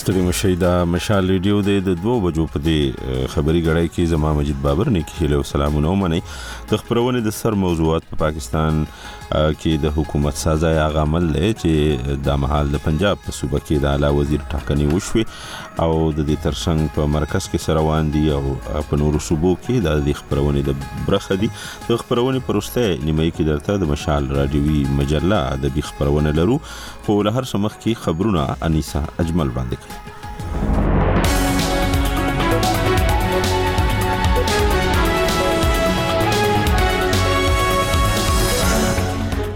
ستړي مه شئ دا مشال ریډیو دی د دوو بجو په دې خبري ګړۍ کې زما مجید بابر نیک هیله او سلامونه ومنئ د خبرونې د سر موضوعات په پاکستان کې د حکومت سازه هغه عمل دی چې د مهال د پنجاب په صوبه کې د اعلی وزیر ټاکنې وشوي او د دې ترڅنګ په مرکز کې سره روان دي او په نورو صوبو کې د دې خبرونې د برخه دي د خبرونې پروسته نیمه کې درته د مشال رادیوي مجله د بي خبرونه لرو خو له هر څه مخکې خبرونه انیسه اجمل وړاندې کړي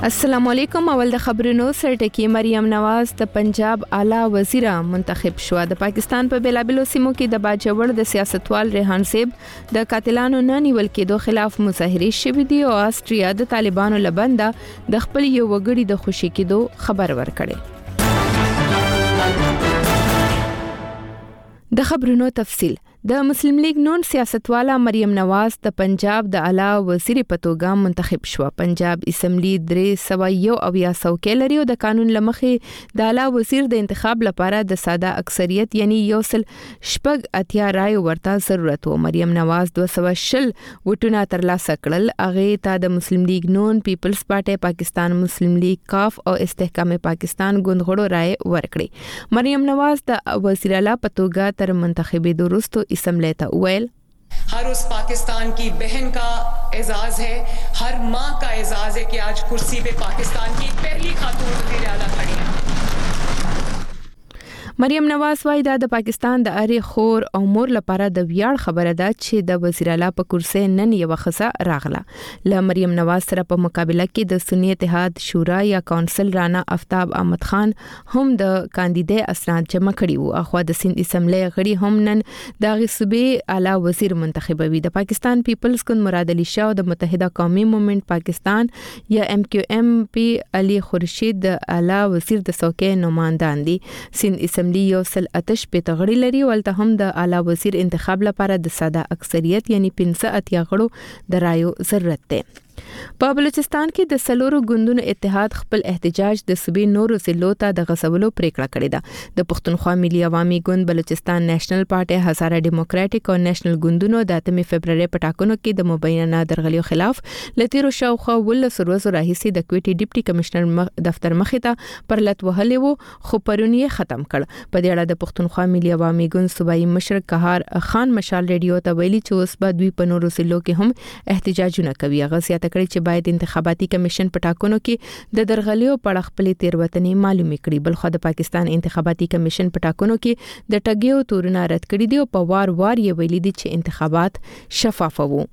السلام علیکم اول د خبرونو سرټکی مریم نواز د پنجاب اعلی وزیره منتخب شو د پاکستان په بلابلو سیمو کې د باجوړ د سیاستوال ریحان سیب د قاتلانو نه نیول کېدو خلاف مظاهرې شوې دي او آسټریا د طالبانو لبنده د خپل یو وګړي د خوشی کېدو خبر ورکړي د خبرونو تفصيل د مسلم لیگ نون سیاستواله مریم نواز د پنجاب د اعلی وزیر په توګه منتخب شو پنجاب اسمبلی درې سوا یو او یا څوکۍ لري او د قانون لمخې د اعلی وزیر د انتخاب لپاره د ساده اکثریت یعنی یو سل شپږ اتیا رایو ورته ضرورت و مریم نواز 220 وټونه ترلاسه کړل هغه ته د مسلم لیگ نون پیپلز پارټي پاکستان مسلم لیگ کاف او استحکام پاکستان ګوندغړو رائے ورکړي مریم نواز د وزیر اعلی په توګه تر منتخبې دوروستو اسمبلی ته ویل هر اس پاکستان کی بهن کا اعزاز هې هر ماه کا اعزاز هې که آج کرسی پې پاکستان کی پهلی خاتون وزیر اعلی کھړې هې. مریم نواز وايي دا د پاکستان د هرې خور او مور لپاره د ویاړ خبره ده چې د وزیراعلی په کرسۍ نن یوه ښځه راغله له مریم نواز سره په مقابله کې د سنی اتحاد شورا یا کونسل رانا افتاب احمد خان هم د کاندیدې اسناد جمع کړي وو اخو د سند اسمبلی غړي هم نن د غي صوبې اعلی وزیر منتخبوي د پاکستان پیپلز ګوند مراد علي شاه او د متحده قومي موومېنټ پاکستان یا ایم کیو ایم پی علي خورشید د اعلی وزیر د څوکۍ نوماندان دي سند اسمبلی یو سل اتش په تغړي لري ولته هم د اعلی وزیر انتخاب لپاره د ساده اکثریت یعنی 15 اتیا غړو د رایو ضرورت دی په بلوچستان کې د سلورو ګوندونو اتحاد خپل احتجاج د صوبې نورو ضلعو ته د غسولو پریکړه کړې ده د پښتونخوا ملي عوامي ګوند بلوچستان نېشنل پارټي هزاره ډیموکراټیک او نېشنل ګوندونو د 8 فبرورۍ په ټاکنو کې د مبینه درغلیو خلاف لتیرو شاوخوا ولس ورځو راهیسې د کوټي ډیپټي کمشنر دفتر مخې ته پر لټ وهلې وو خو پرون یې ختم کړ. په دې اړه د پښتونخوا ملي عوامي ګوند صوبايي مشر قهار خان مشال رېډیو ته ویلي چې اوس به دوی په نورو ضلعو کې هم احتجاجونه کوي. هغه زیاته کړې چې باید انتخاباتي کمېشن په ټاکنو کې د درغلیو په اړه خپلې تېروتنې معلومې کړي. بلخوا د پاکستان انتخاباتي کمېشن په ټاکنو کې د ټګیو تورونه رد کړي دي او په وار وار یې ویلي دي چې انتخابات شفاف وو.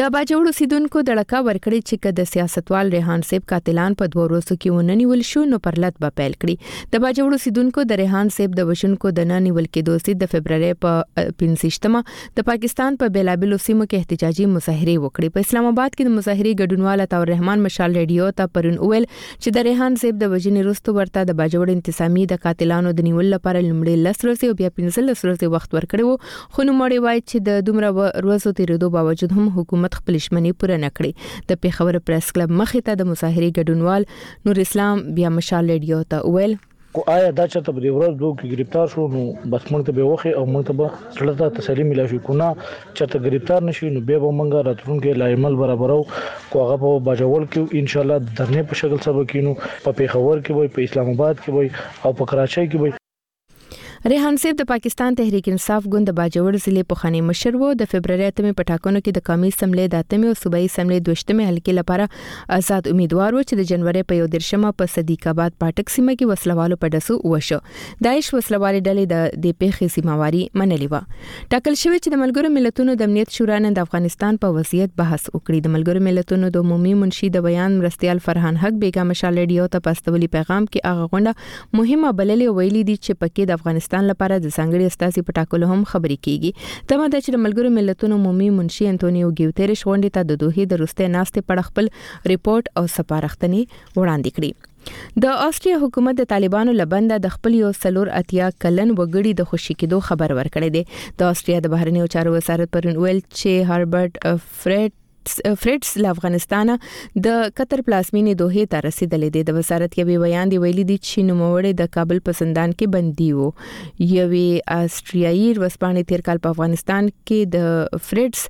د باجوړ اوسیدونکو دړکا ورکړې چې که د سیاستوال ریحان سیب قاتلان په دوه ورځو کې وننیول شو نو پرلت به پیل کړي د باجوړ اوسیدونکو د ریحان سیب د وشونکو د نه نیول کېدو سید د فبرवरी په 15مه د پاکستان په بیلابلو سیمو کې احتجاجي مظاهره وکړي په اسلام آباد کې د مظاهره ګډونوال عطا الرحمن مشال ریډیو ته پرون وویل چې د ریحان سیب د وژنې وروسته ورته د باجوړ انتسامي د قاتلانو د نیول لپاره لمړی لس ورځې او بیا 15 ورځې وخت ورکړي وو خو نوموړی وایي چې د دومره ورځو تیریدو باوجود هم حکومت خپل ژمنې پوره نه کړې د پیښور پریس کلب مخې ته د مظاهرې ګډونوال نور اسلام بیا مشال ریډیو ته وویل خو آیا دا چرته په دې ورځ دوه کې گرفتار شو نو بس موږ ته به وخی او موږ ته به زړه ته تسلی ملا شي کو نه چرته گرفتار نشي نو به موږ راتلونکي لایمل برابرو کو هغه په باجوړ کې ان شاء الله درنه په شکل سبا کینو په پیښور کې وي په اسلام آباد کې وي او په کراچۍ کې وي ریحان صیب د پاکستان تحریک انصاف ګوند د باجوړ ضلع پخوانی مشر وو د فبروري اتمې په ټاکنو کې د قومي اسمبلۍ د اتمې او صوبایي اسمبلۍ دوشتمې حلقې لپاره آزاد امیدوار و چې د جنوري په یو درشمه په صدیق آباد پاټک سیمه کې وسلوالو په ډسو وشو داعش وسلوالې ډلې د دې پیښې ذمہواري منلې و ټاکل شوې چې د ملګرو ملتونو د امنیت شورا نن د افغانستان په وضعیت بحث وکړي د ملګرو ملتونو د عمومي منشي د بیان مرستيال فرحان حق بیګا مشال ریډیو ته پاستولي پیغام کې هغه غونډه مهمه بللې او ویلي دي چې پکې د افغانستان لپاره د ځانګړي استازي په ټاکلو هم خبرې کیږي تمه ده چې د ملګرو ملتونو عمومي منشي انټونیو ګیوتریش غونډې ته د دوه د روستې ناستې په اړه خپل رپورټ او سپارښتنې وړاندې کړي د استریا حکومت د طالبانو لبنده د خپل یو سلور اتیا کلن وګړي د خوشی کېدو خبر ورکړی دی د استریا د بهرنیو چارو وزارت پرون ویل چې هربرت فریډ فریډز له افغانستانه د قطر پلازمینې دوه ته رسیدلې دی د وزارت یوې ویاندې ویلي دي چې نوموړی د کابل په زندان کې بندي وو یوې استریایي ورسپانې تیر کال په افغانستان کې د فریډز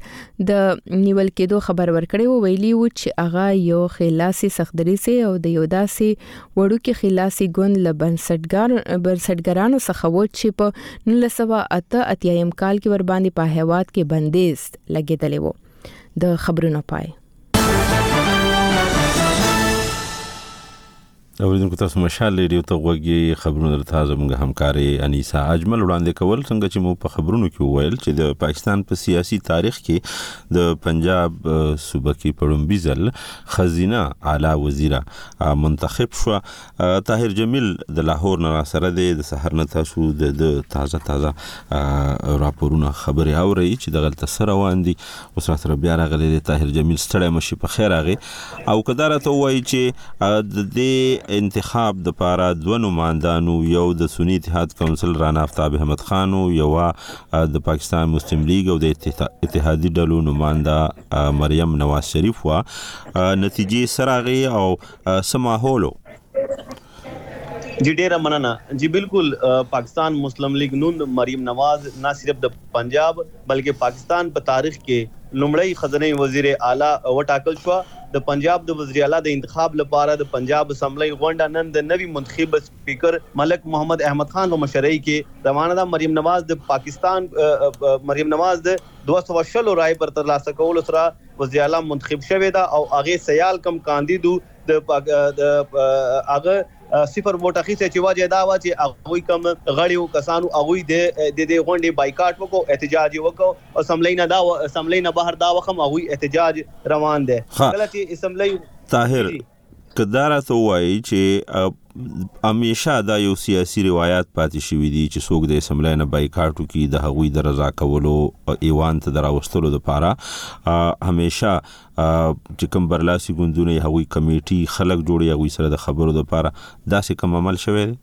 د نیول کېدو خبر ورکړی وو ویلي وو چې هغه یو خلاصي سخدري سي او د یو داسي وړوکي خلاصي ګوند له بنسټګر بنسټګرانو څخه وو چې په 1908 اتیایم کال کې ور باندې په هواد کې بندیز لګیدلی وو د خبرونو پای اوریدونکو تاسو مشال ریډیو ته غوږی خبرونه در تازه موږ همکاري انیسا اجمل وړاندې کول څنګه چې مو په خبرونو کې وویل چې د پاکستان په سیاسي تاریخ کې د پنجاب صوبه کې پړمبي ځل خزینه اعلی وزیره منتخب شو طاهر جمیل د لاهور نه سره دی د سحر نه تاسو د د تازه تازه راپورونه خبري اوري چې د غلطه سره روان دي اوس را سره بیا راغلی دی طاهر جمیل ستړی مشي په خیر راغی او کدار ته وایي چې د دې انتخاب د پاره دوه نوماندانو یو د سنی اتحاد کونسل رانا افتاب احمد خان او یو د پاکستان مسلم لیګ او د اتحادي ډلو نومانده مریم نواز شریف وا نتیجې سره غي او څه ماحول جی ډیره مننه جی بالکل پاکستان مسلم لیگ نون مریم نواز نه صرف د پنجاب بلکې پاکستان په تاریخ کې لومړی خزنه وزیر اعلی وټاکل شو د پنجاب د وزیر اعلی د انتخاب لپاره د پنجاب اسمبلی غونډه نن د نوي منتخب سپیکر ملک محمد احمد خان په مشرۍ کې روانه ده مریم نواز د پاکستان مریم نواز د دوه سوه شل رای پر ترلاسه کولو سره وزیراعلا منتخب شوی ده او هغه سیال کوم کاندید و د هغه صفر ووټ اخیستی چې وجه یې دا وه چې هغوی کوم غړي و کسان و هغوی د دې غونډې بایکاټ وکړو احتجاج یې وکړو او اسمبلۍ نه دا اسمبلۍ نه بهر دا وخت هم هغوی احتجاج روان دی کله چې اسمبلۍ طاهر که دا راته ووایي چې همیشه دا یو سیاسي روایات پاتې شوی دی چې څوک د اسمبلی نه بایکاټ وکړي د هغوی د رضا کولو ایوان ته دراوستلو لپاره همیشه چې کوم برلاسي ګوندونه هغوی کمیټي خلک جوړي هغوی سره د خبرو لپاره داسې کوم عمل شوی دی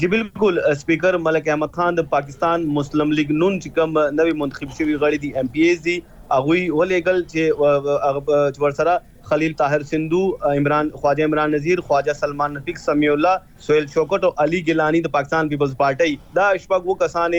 جی بالکل سپیکر ملک احمد خان د پاکستان مسلم لیګ نون چې کوم نوې منتخب شوی غړي دي ایم پی ایز دي هغه ولېګل چې ورسره خلیل طاهر سندو عمران خواجه عمران نذیر خواجه سلمان رفیق سمیع الله سہیل شوکت او علي ګیلانی د پاکستان پیپلز پارټي دا شپږ وو کسان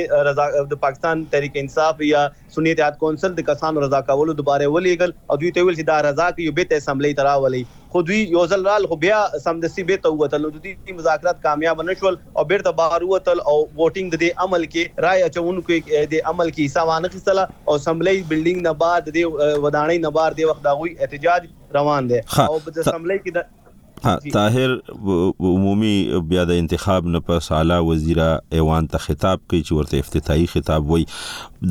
د پاکستان تحریک انصاف یا سني اتحاد کونسل د کسانو رضا کولو دپاره ولېږل او دوی ته یې وویل چې دا رضا کړئ او بېرته یې اسمبلۍ ته راولئ، خو دوی یو ځل راغلل خو بیا سمدستي بېرته ووتل، نو ددوی مذاکرات کامیابه نه شول او بېرته بهر ووتل او ووټنګ ددې عمل کې رایې اچوونکو یې دې عمل کې حصه وانه خیستله او اسمبلۍ بلډنګ نه بهر ددې ودانۍ نه بهر دې وخت د هغوی احتجاج روان دی او د اسمبلۍ کې د طاهر عمومي بیا د انتخاب نه پس اعلی وزیر ایوان ته خطاب کوي چې ورته افتتاحي خطاب وای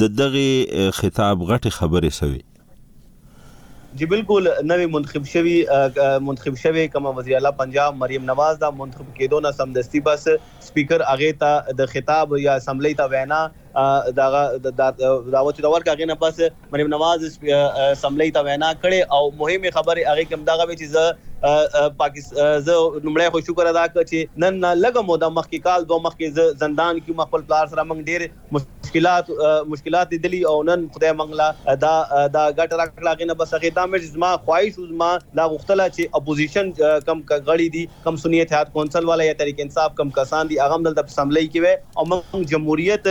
د دغه خطاب غټه خبره سوي جی بالکل نوې منتخب شوی منتخب شوی کوم وزیر اعلی پنجاب مریم نواز دا منتخب کېدو نه سمدستي بس سپیکر هغه ته د خطاب یا اسمبلی ته وینا د هغه د دعوت ته ورکړ هغې نه پس مریم نواز اسمبلۍ ته وینا کړې او مهمې خبرې هغې کې همدغه وې چې زه پاکستان زه لومړی خو شکر ادا کړ چې نن نه لږه موده مخکې کال دوه مخکې زه زندان کې وم خپل پلار سره موږ ډېر مشکلات مشکلات لیدلي او نن خدای موږ له دا دا ګټه راکړه هغې نه بس هغې دا مې زما خواهش زما دا غوښتله چې اپوزیشن کم غړي دي کوم سني اتحاد کونسل والا یا تحریک انصاف کوم کسان دي هغه هم دلته په اسمبلۍ کې وی او موږ جمهوریت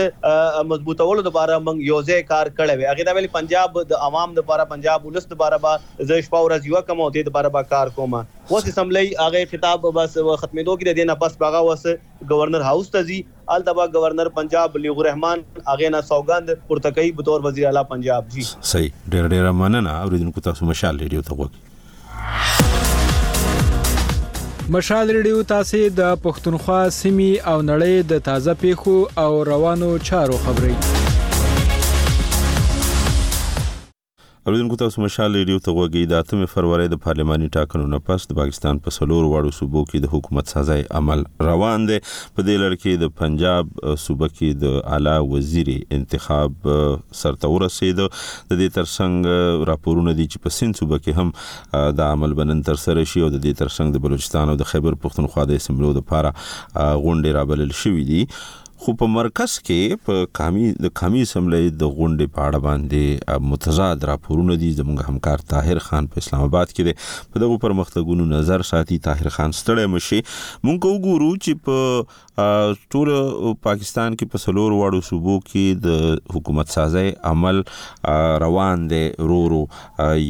مضبوطولو لپاره موږ یو ځای کار کړی وی هغې دا ویلي پنجاب د عوام لپاره پنجاب ولس لپاره به زه شپه ورځ یوه کوم او دې لپاره به کار کوم اوس اسمبلۍ هغه خطاب بس ختمیدو کې دی دې نه پس به هغه اوس ګورنر هاوس ته ځي هلته به ګورنر پنجاب ليغور رحمان هغه نه سوګند پورته کوي بطور وزير اعلی پنجاب جی. صحیح ډیر ډیر مننه اوریدونکو تاسو مشال ریډیو ته غوږ مشال ریډیو تاسو د پښتونخوا سیمي او نړۍ د تازه پیښو او روانو چارو خبري اوریدونکو تاسو مشال ریډیو ته غوږ یې د اتمې فرورۍ د پارلماني ټاکنو نه پس د پاکستان په څلور واړو صوبو کې د حکومت سازۍ عمل روان دی په دې لړ کې د پنجاب صوبه کې د اعلی وزیر انتخاب سرته ورسید د دې ترڅنګ راپورونه دي چې په سند صوبه کې هم دا عمل بنن تر سره شي او د دې ترڅنګ د بلوچستان او د خیبر پښتونخوا د اسمبلیو لپاره غونډې رابلل شوې دي خو په مرکز کې په قامي د قامي اسمبلۍ د غونډې په اړه باندې متضاد راپورونه دي زموږ همکار طاهر خان په اسلام آباد کې دی په دغه پرمختګونو نظر ساتي طاهر خان ستړی مشي مونږ وګورو چې په ټول پاکستان کې په سلور واړو صوبو کې د حکومت سازي عمل روان دی رورو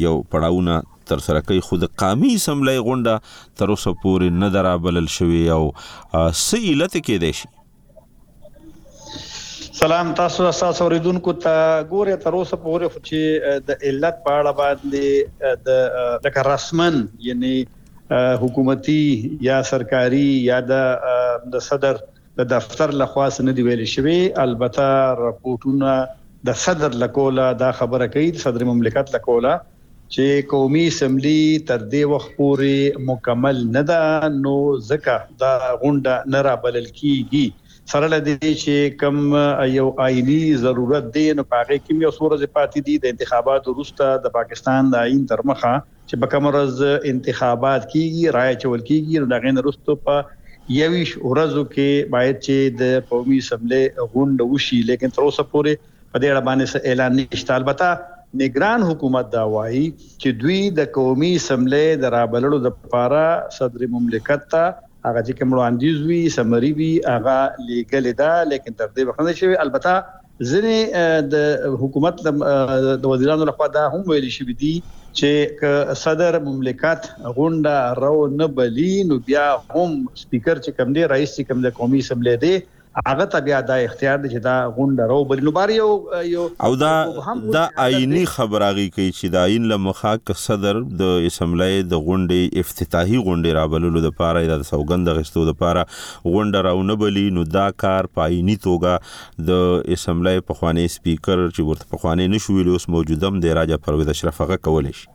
یو پړاونه ترسره کوي خو د قامي اسمبلۍ غونډه تر اوسه پورې نه ده رابلل شوې او څه علت کېدای شي سلام تاسو د تاسو اوریدونکو ته ګوره تر اوسه پورې خو چې د علت په اړه باندې د لکه رسمن یعنی حکومتي یا سرکاري یا د صدر د دفتر لخوا سن دی ویل شوی البته رپورټونه د صدر لکولا دا خبره کوي صدر مملکت لکولا چې قومي اسمبلي تر دې وخت پورې مکمل نه ده نو ځکه دا غونډه نه رابلل کیږي سره له دې چې کوم یو آئیني ضرورت دی نو په هغې کوم یو څو ورځې پاتې دي د انتخابات وروسته د پاکستان د آئین تر مخه چې په کومه ورځ انتخابات کیږي رایه اچول کیږي نو د هغې نه وروسته په یوویشت ورځو کې باید چې د قومي اسمبلي غونډه وشي لیکن تر اوسه پورې په دې اړه باندې څه اعلان نشته، البته نګران حکومت دا وايي چې دوی د قومي اسمبلۍ د رابللو لپاره صدر مملکت ته هغه چې کوم وړاندیز وي، سمري وي، هغه لېږلې ده، لیکن تر دې وخته نه ده شوې، البته ځینې د حکومت د وزیرانو له خوا دا هم ویل شوي دي چې که صدر مملکت غونډه رو نه بلي نو بیا هم سپیکر چې کوم دی، رئیس چې کوم دی قومي اسمبلۍ دی، هغه ته بیا دا اختیار دی چې دا غونډه راوبلي، نو بار یو یو او دا مبهم دا حالت دی. آییني خبراغي کوي چې د آیین له مخه که صدر د اسمبلۍ د غونډې افتتاحي غونډې رابللو لپاره یا د سوګند اخیستو لپاره غونډه راونه بلي، نو دا کار په آییني توګه د اسمبلۍ پخوانۍ سپیکر چې ورته پخوانۍ نه شو ویلی اوس موجوده هم دی راجه پرویز اشرف هغه کولی شي.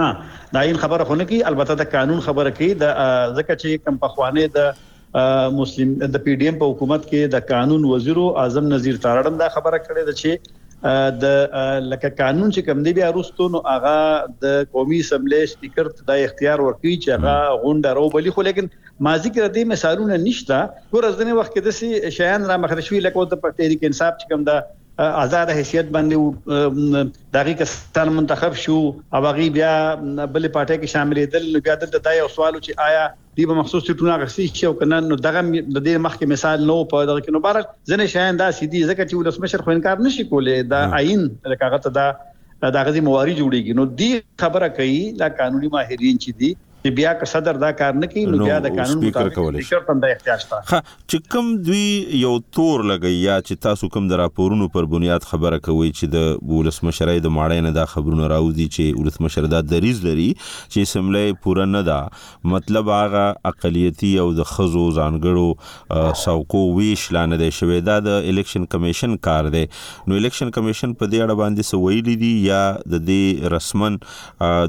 نه د عین خبره خو نه کی البته د قانون خبره کی د ځکه چې کم پخوانه د مسلم د پی ډی ایم په حکومت کې د قانون وزیر اعظم نذیر تارړم دا خبره کړې ده چې د لکه قانون چې کم دی بیا روستو نو هغه د قومي اسمبلی سپیکر ته د اختیار ورکړي چې هغه غونډه راو بلی خو لیکن ما ذکر دې مثالونه نشته ګور ځنې وخت کې د سی شیان را مخرشوي لکه د تحریک انصاف چې کم ده آزاد حیثیت باندې د هغوی کسان منتخب شو او هغوی بیا بلې پارټۍ کې شاملېدل، نو بیا دلته دا یو سوال و چې آیا دوی به مخصوص سیټونه اخیستی شي او که نه، نو دغه له دې مخکې مثال نه و په دغه کې، نو بهرحال ځینې شیان داسې دي، ځکه چې ولسمشر خو انکار نه شي کولی، د آیین لکه هغه ته د د هغه ځینې مواري جوړېږي، نو دوی خبره کوي دا قانوني ماهرین چې دي چې بیا که صدر دا کار نه کوي نو بیا د قانون مطابق سپیکر ته دا اختیار شته ښه چې کوم دوی یو تور لګي یا چې تاسو کوم د راپورونو پر بنیاد خبره کوي چې د ولسمشرۍ د ماړۍ نه دا خبرونه راوځي چې ولسمشر دا دریز لري چې اسمبلی پوره نه ده مطلب هغه اقلیتي او د خزو ځانګړو سوکو ویش لا نه دی شوی دا د الیکشن کمیشن کار دی نو الیکشن کمیشن په دې اړه باندې څه ویلي دي یا د دې رسمن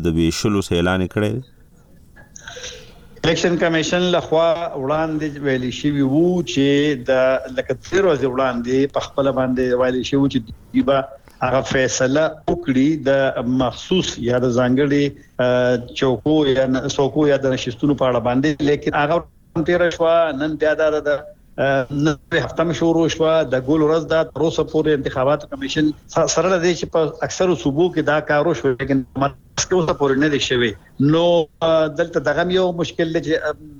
د ویشلو سیلان کړی دی الیکشن کمیشن لخوا وړاندې ویل شوی وو چې د لکه تیر ورځ وړاندې په خپل باندې ویل شوی چې دیبا هغه فیصله وکړي د مخصوص یا د ځانګړي چوکو یا سوکو یا د نشستونو په اړه باندې لیکن هغه هم تېره شوه، نن بیا دا ده نن ترې هفته مې شروع شوه، د ګل ورځ ده، تر اوسه پورې انتخاباتو کمېشن سره له دې چې په اکثرو صوبو کې دا کار وشو، لیکن مرکز کې اوسه پورې نه دی شوی، نو دلته دغه هم یو مشکل دی چې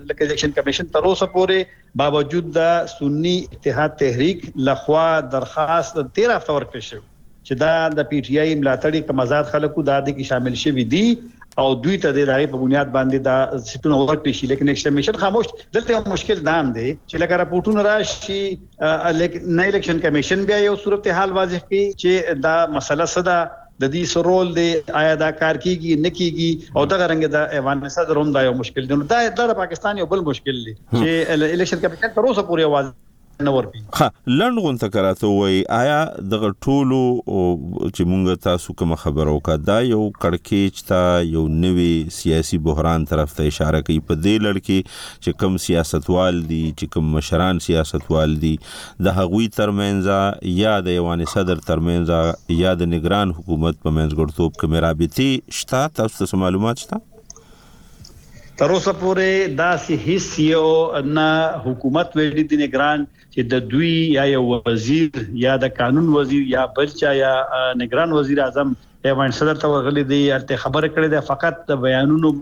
لکه الیکشن کمېشن تر اوسه پورې باوجود د سني اتحاد تحریک لخوا درخواست تېره هفته ورکړل شوی، چې دا د پي ټي آی ملاتړي کم ازاد خلک وو دا د کې شامل شوي دي او دوی ته د هغې په بنیاد باندې دا سیټونه ورکړي شي لیکن اکسټمیشن خاموش دلته یو مشکل دام دی چې لکه راپورټونه راشي نه الیکشن کمیشن بیا یو صورتحال واضح کړي چې دا مسله څه ده د دې سرول دی آیا دا کار کیږي نه کیږي او دغه رنګ د ایوان صدر هم دا یو مشکل دی نو دا د پاکستان یو بل مشکل دی چې الیکشن کمیشن تر اوسه پورې واضح نه ورکوي. ښه لنډ غونته که راته ووایي آیا دغه ټولو چې مونږ تاسو کومه خبره وکړه دا یو کړکېچ ته یو نوي سیاسي بحران طرف ته اشاره کوي په دې لړ کې چې کوم سیاستوال دي چې کوم مشران سیاستوال دي د هغوی ترمنځ یا د ایوان صدر ترمنځ یا د نگران حکومت په منځګړتوب کومې رابطې شته تاسو ته معلومات شته تر اوسه پورې داسې هیڅ یو نه حکومت ویلي دي نګران چې د دوی یا یو وزیر یا د قانون وزیر یا بل چا یا نګران وزیر اعظم ایوان صدر ته ورغلي دي البته خبره کړې ده فقط د بیانونو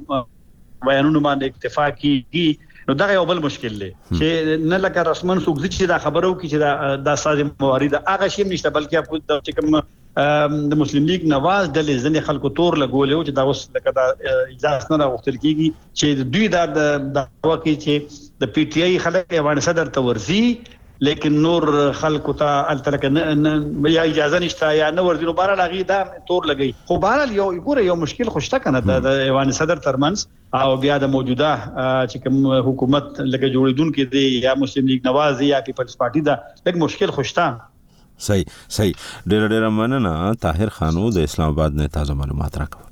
بیانونو باندې اکتفا کیږي نو دا یو بل مشکل دی چې نه لکه رسمن څوک چې دا خبرو کې چې دا د ساز موارد هغه شی نشته بلکې د کوم د مسلم لیګ نواز ډلې ځنې خلکو تور لګولې او چې دا اوس لکه دا اجازه نه راغوښتل کیږي چې دوی دا د دعوا کوي چې د پی ټی آی خلک ایوان صدر ته ورزي لیکن نور خلکو ته التلک نه یا اجازه نشته یا نه ورځي نو بهر لاغي دا تور لګي خو بهر یو ګوره یو مشکل خوشته کنه د ایوان صدر ترمنس او بیا د موجوده چې کوم حکومت لکه جوړیدونکو دی یا مسلم لیګ نواز یا پیپلز پارټي دا لکه مشکل خوشته صحیح صحیح ډیره ډیره مننه طاهر خانو د اسلام آباد نه تازه معلومات راکوه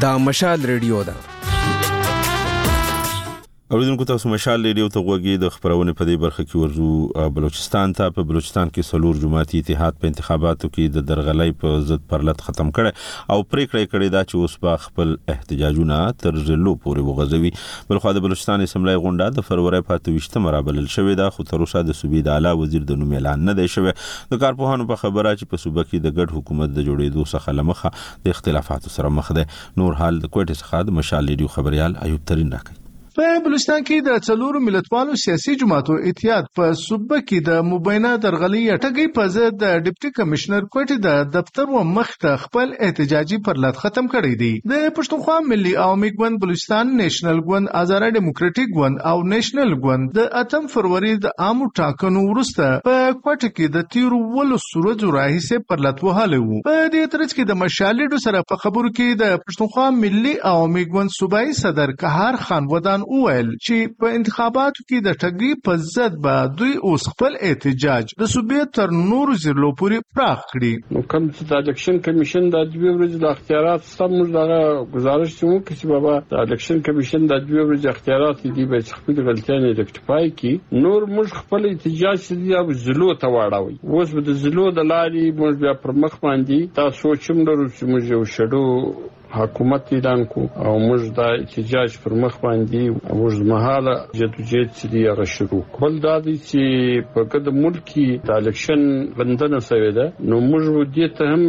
دا مشال ریډیو ده اوریدونکو تاسو مشال ریډیو ته غوږی د خبرونه په دې برخه کې ورزو بلوچستان ته په بلوچستان کې سلور جماعتي اتحاد په انتخاباتو کې د درغلۍ په ضد پرلت ختم کړي او پریکړه کړې دا چې اوس به خپل احتجاجونه تر ضلعو پورې وغځوي بلخوا د بلوچستان اسمبلۍ غونډه د فروری په اته ویشتمه رابلل شوې ده خو تر اوسه د صوبې د اعلی وزیر د نوم اعلان نه دی شوی د کارپوهانو په خبره چې په صوبه کې د ګډ حکومت د جوړېدو څخه له مخه د اختلافاتو سره مخ دی نور حال د کوټې څخه د مشال ریډیو خبریال ایوب ترین راکوي په بلوچستان کې د څلورو ملتپالو سیاسي جماعتو اتحاد په صوبه کې د مبینه درغلۍ اټګۍ په ضد د ډپټي کمشنر کوټې د دفتر و مخ ته خپل احتجاجي پرلت ختم کړی دی د پښتونخوا ملي عوامي ګوند بلوچستان نېشنل ګوند ازاره ډیموکراټیک ګوند او نېشنل ګوند د اتم فروری د عامو ټاکنو وروسته په کوټه کې د تیرو ولس ورځو راهیسې پرلت وهلی وو په دې ترڅ کې د مشالډو سره په خبرو کې د پښتونخوا ملي او میګوند صوبایي صدر قهار خان ودان وویل چې په انتخاباتو کې د ټګۍ په ضد به دوی اوس خپل احتجاج د صوبې تر نورو ضلعو پورې پراخ کړي. نو کوم چې د الیکشن کمیشن د دوې ورځې د اختیارات ستا موږ دغه ګزارش چې وکړي چې بابا د الیکشن کمیشن د دوې ورځې اختیارات دي به چې خپل غلطیانې پای کې نور موږ خپل احتجاج چې دی دا به ضلعو ته واړوي اوس به د ضلعو د لارې موږ بیا پر مخ باندې دا سوچ هم لرو چې موږ یو شډو حکومت اعلان کو او موږ دا احتجاج پر مخ باندې موږ مهاله جدوجید چې دی هغه شروع بل دا دی چې په کده ملک کې د الیکشن غندنه سوې ده نو موږ و دې ته هم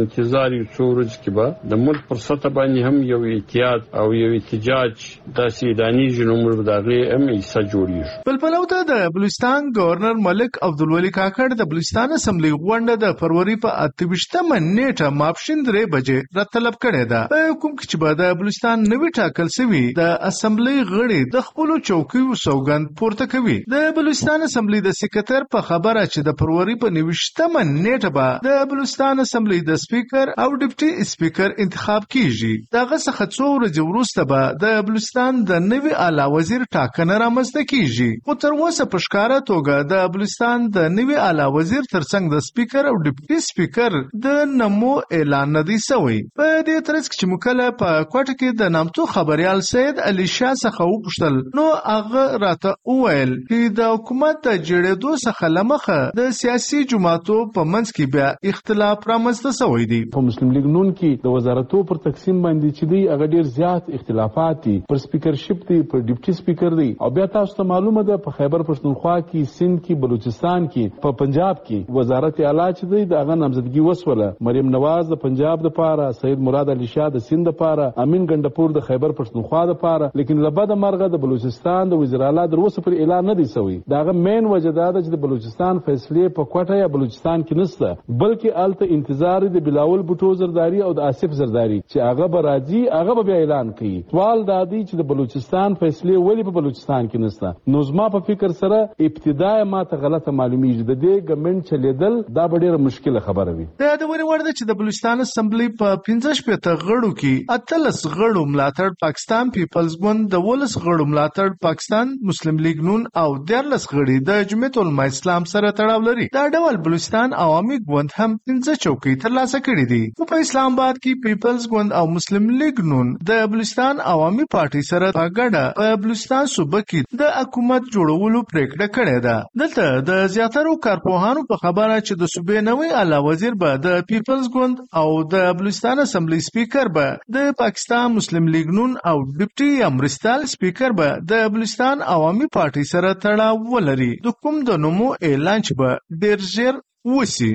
انتظار یو څو ورځې کې به د ملک پر سطح باندې هم یو احتیاط او یو احتجاج داسی اعلانیږي نو موږ به د هغې هم حصه جوړیږو. بل پلو ته د بلوچستان ګورنر ملک عبدالولي کاکړ د بلوچستان اسمبلۍ غونډه د فرورۍ په اته ویشت مه نېټه ماپښین درې بجې را طلب کړې ده په کوم کې چې به د بلوچستان نوي ټاکل شوي د اسمبلۍ غړي د خپلو چوکیو سوګند پورته کوي د بلوچستان اسمبلۍ د سکرتر په خبره چې د فرورۍ په نویشتمه نېټه به د بلوچستان اسمبلۍ د سپیکر او ډپټي سپیکر انتخاب انتخاب کېږي. د هغه څخه څو ورځې وروسته به د بلوچستان د نوي اعلا وزیر ټاکنه رامنځته کېږي، خو تر اوسه په ښکاره توګه د بلوچستان د نوي اعلا وزیر تر څنګ د سپیکر او ډپټي سپیکر د نمو اعلان نه دی شوی. په دې ترڅ کې چې موږ کله په کوټه کې د نامتو خبریال سید علي شاه څخه وپوښتل نو هغه راته وویل چي د حکومت د جړېدو څخه له مخه د سیاسي جماعتو په منځ کي بیا اختلاف رامنځته سوی دئ. په مسلم لیګ نون کي د وزارتو پر تقسیم باندي چي دئ هغه ډېر زیات اختلافات دي، پر سپیکر شیپ دئ، پر ډپټي سپیکر دئ او بیا تاسو ته معلومه ده په خیبر پښتونخوا کي، سند کي، بلوچستان کي، په پنجاب کي. کی وزارت اعلی چی دی د هغه نامزدګی وسوله مریم نواز د پنجاب د پاره سید مراد علی شاه د سیند د پاره امین ګنډه پور د خیبر پښتونخوا د پاره لیکن له بده مرغه د بلوچستان د وزیر اعلی در اوسه پوری اعلان نه دی سوی د هغه مین وجه دا ده چی د بلوچستان فیصلی په کوټه یا بلوچستان کی نسته بلکی هلته انتظار دی د بلاول بوټو زرداری او د آصف زرداری چی هغه به راځی هغه به بیا اعلان کوی. سوال دا دی چې د بلوچستان فیصلې ولې په بلوچستان کې نشته نو زما په فکر سره ابتدا ما ته غلطه معلومیږي د دې ګمنټ چلیدل دا به ډیره مشکله خبره وي د یادونې وړ ده چې د بلوچستان اسمبلۍ په پنځه شپېته غړو کې اتلس غړو ملاتړ پاکستان پیپلز ګوند د ولس غړو ملاتړ پاکستان مسلم لیګ نون او دیارلس غړي د جمعیت علما اسلام سره تړاو لري دا ډول بلوچستان عوامي ګوند هم پنځه چوکۍ ترلاسه کړې دي خو په اسلام آباد کې پیپلز ګوند او مسلم لیګ نون د بلوچستان عوامي پارټۍ سره په ګډه په بلوچستان صوبه کې د حکومت جوړولو پریکړه کړې ده دلته د زیاترو کارپوهانو په خبره چې د صوبې نوی اعلی وزیر به د پیپلز ګوند او د بلوچستان اسمبلی سپیکر به د پاکستان مسلم لیګ نون او ډپټي یا مرستال سپیکر به د بلوچستان عوامي پارټۍ سره تړاو ولري د کوم د نومو اعلان چې به ډیر ژر وسی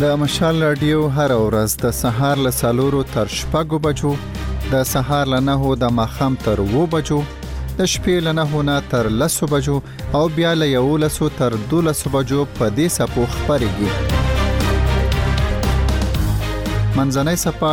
د مشال رادیو هر ورځ د سهار له سالورو تر شپږو بجو د سهار له نهو د ماخام تر وو بجو د شپې له نهو نه تر لسو بجو او بیا له یو لسو تر دو لسو بجو په دې سپو خبرېږي منځنۍ سپا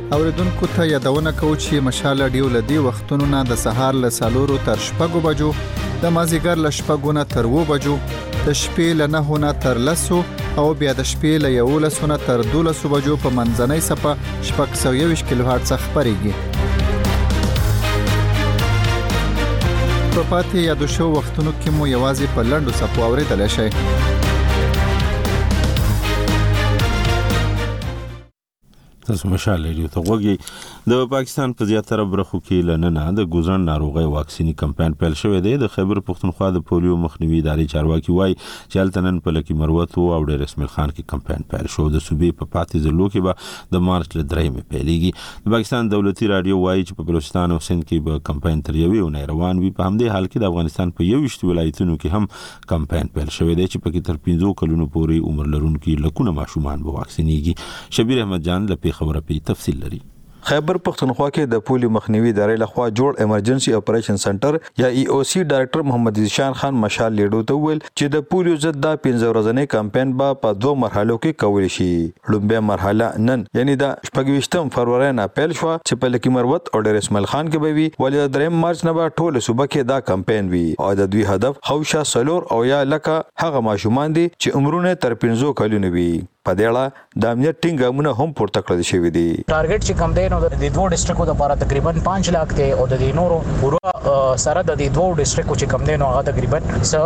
اوریدونکو ته یادونه کوو چې مشال رادیو له دې وختونو نه د سهار له سالورو تر شپږو بجو د مازیګر له شپږو نه تر وو بجو د شپې له نهو نه تر لسو او بیا د شپې له یولسو نه تر دولسو بجو په منځنۍ سپه شپږ سوه یوویشت کیلو هرڅه خپرېږي په پاتې یادو شو وختونو کې مو یوازې په لنډو سپو اورېدلی شئ تاسو مشال ریډیو ته غوږی د پاکستان په زیاتره برخو کې لننه د ګوزن ناروغي واکسینی کمپاین پیل شوې دی د خیبر پښتونخوا د پولیو مخنیوي ادارې چارواکي وایي چې التنن په لکی مروت او ډیر اسمل خان کې کمپاین پیل شو د صوبې په پاتې ضلعو کې به د مارچ له درې مې پیلېږي د پاکستان دولتي رادیو وایي چې په بلوچستان او سند کې به کمپاین تر یوې اونۍ روان وي په همدې حال کې د افغانستان په 21 ولایتونو کې هم کمپاین پیل شوی دی چې پکې تر پنځو کلونو پورې عمر لرونکي لکونه ماشومان به واکسینېږي شبیر احمد جان له پېښوره پې تفصیل لري خیبر پښتونخوا کې د پولیو مخنیوي ادارې لخوا جوړ ایمرجنسي اپریشن سنټر یا ای او سي ډایرکټر محمد ذیشان خان مشال لیډو ته وویل چې د پولیو ضد دا پنځه ورځنی کمپاین به په دوه مرحلو کې کول شي لومبی مرحله نن یعنی د شپږ ویشتم فروری نه پیل شوه چې په لکی مروت او ډیر اسماعیل خان کې به وي ولې د دریم مارچ نه به ټوله صوبه کې دا کمپاین وي او د دوی هدف خوشه څلور او یا لکه هغه ماشومان دي چې عمرونه یې تر پنځو کلونو وي په دې اړه د امنیت ټینګ ګامونه هم پورته کړل شوي دي. ټارګټ چې کوم دی نو د دې دوو ډسټرکو لپاره تقریبا پنځه لاک دی او د دې نورو پوره سره د دې دوو ډسټرکو چې کوم دی نو هغه تقریبا څه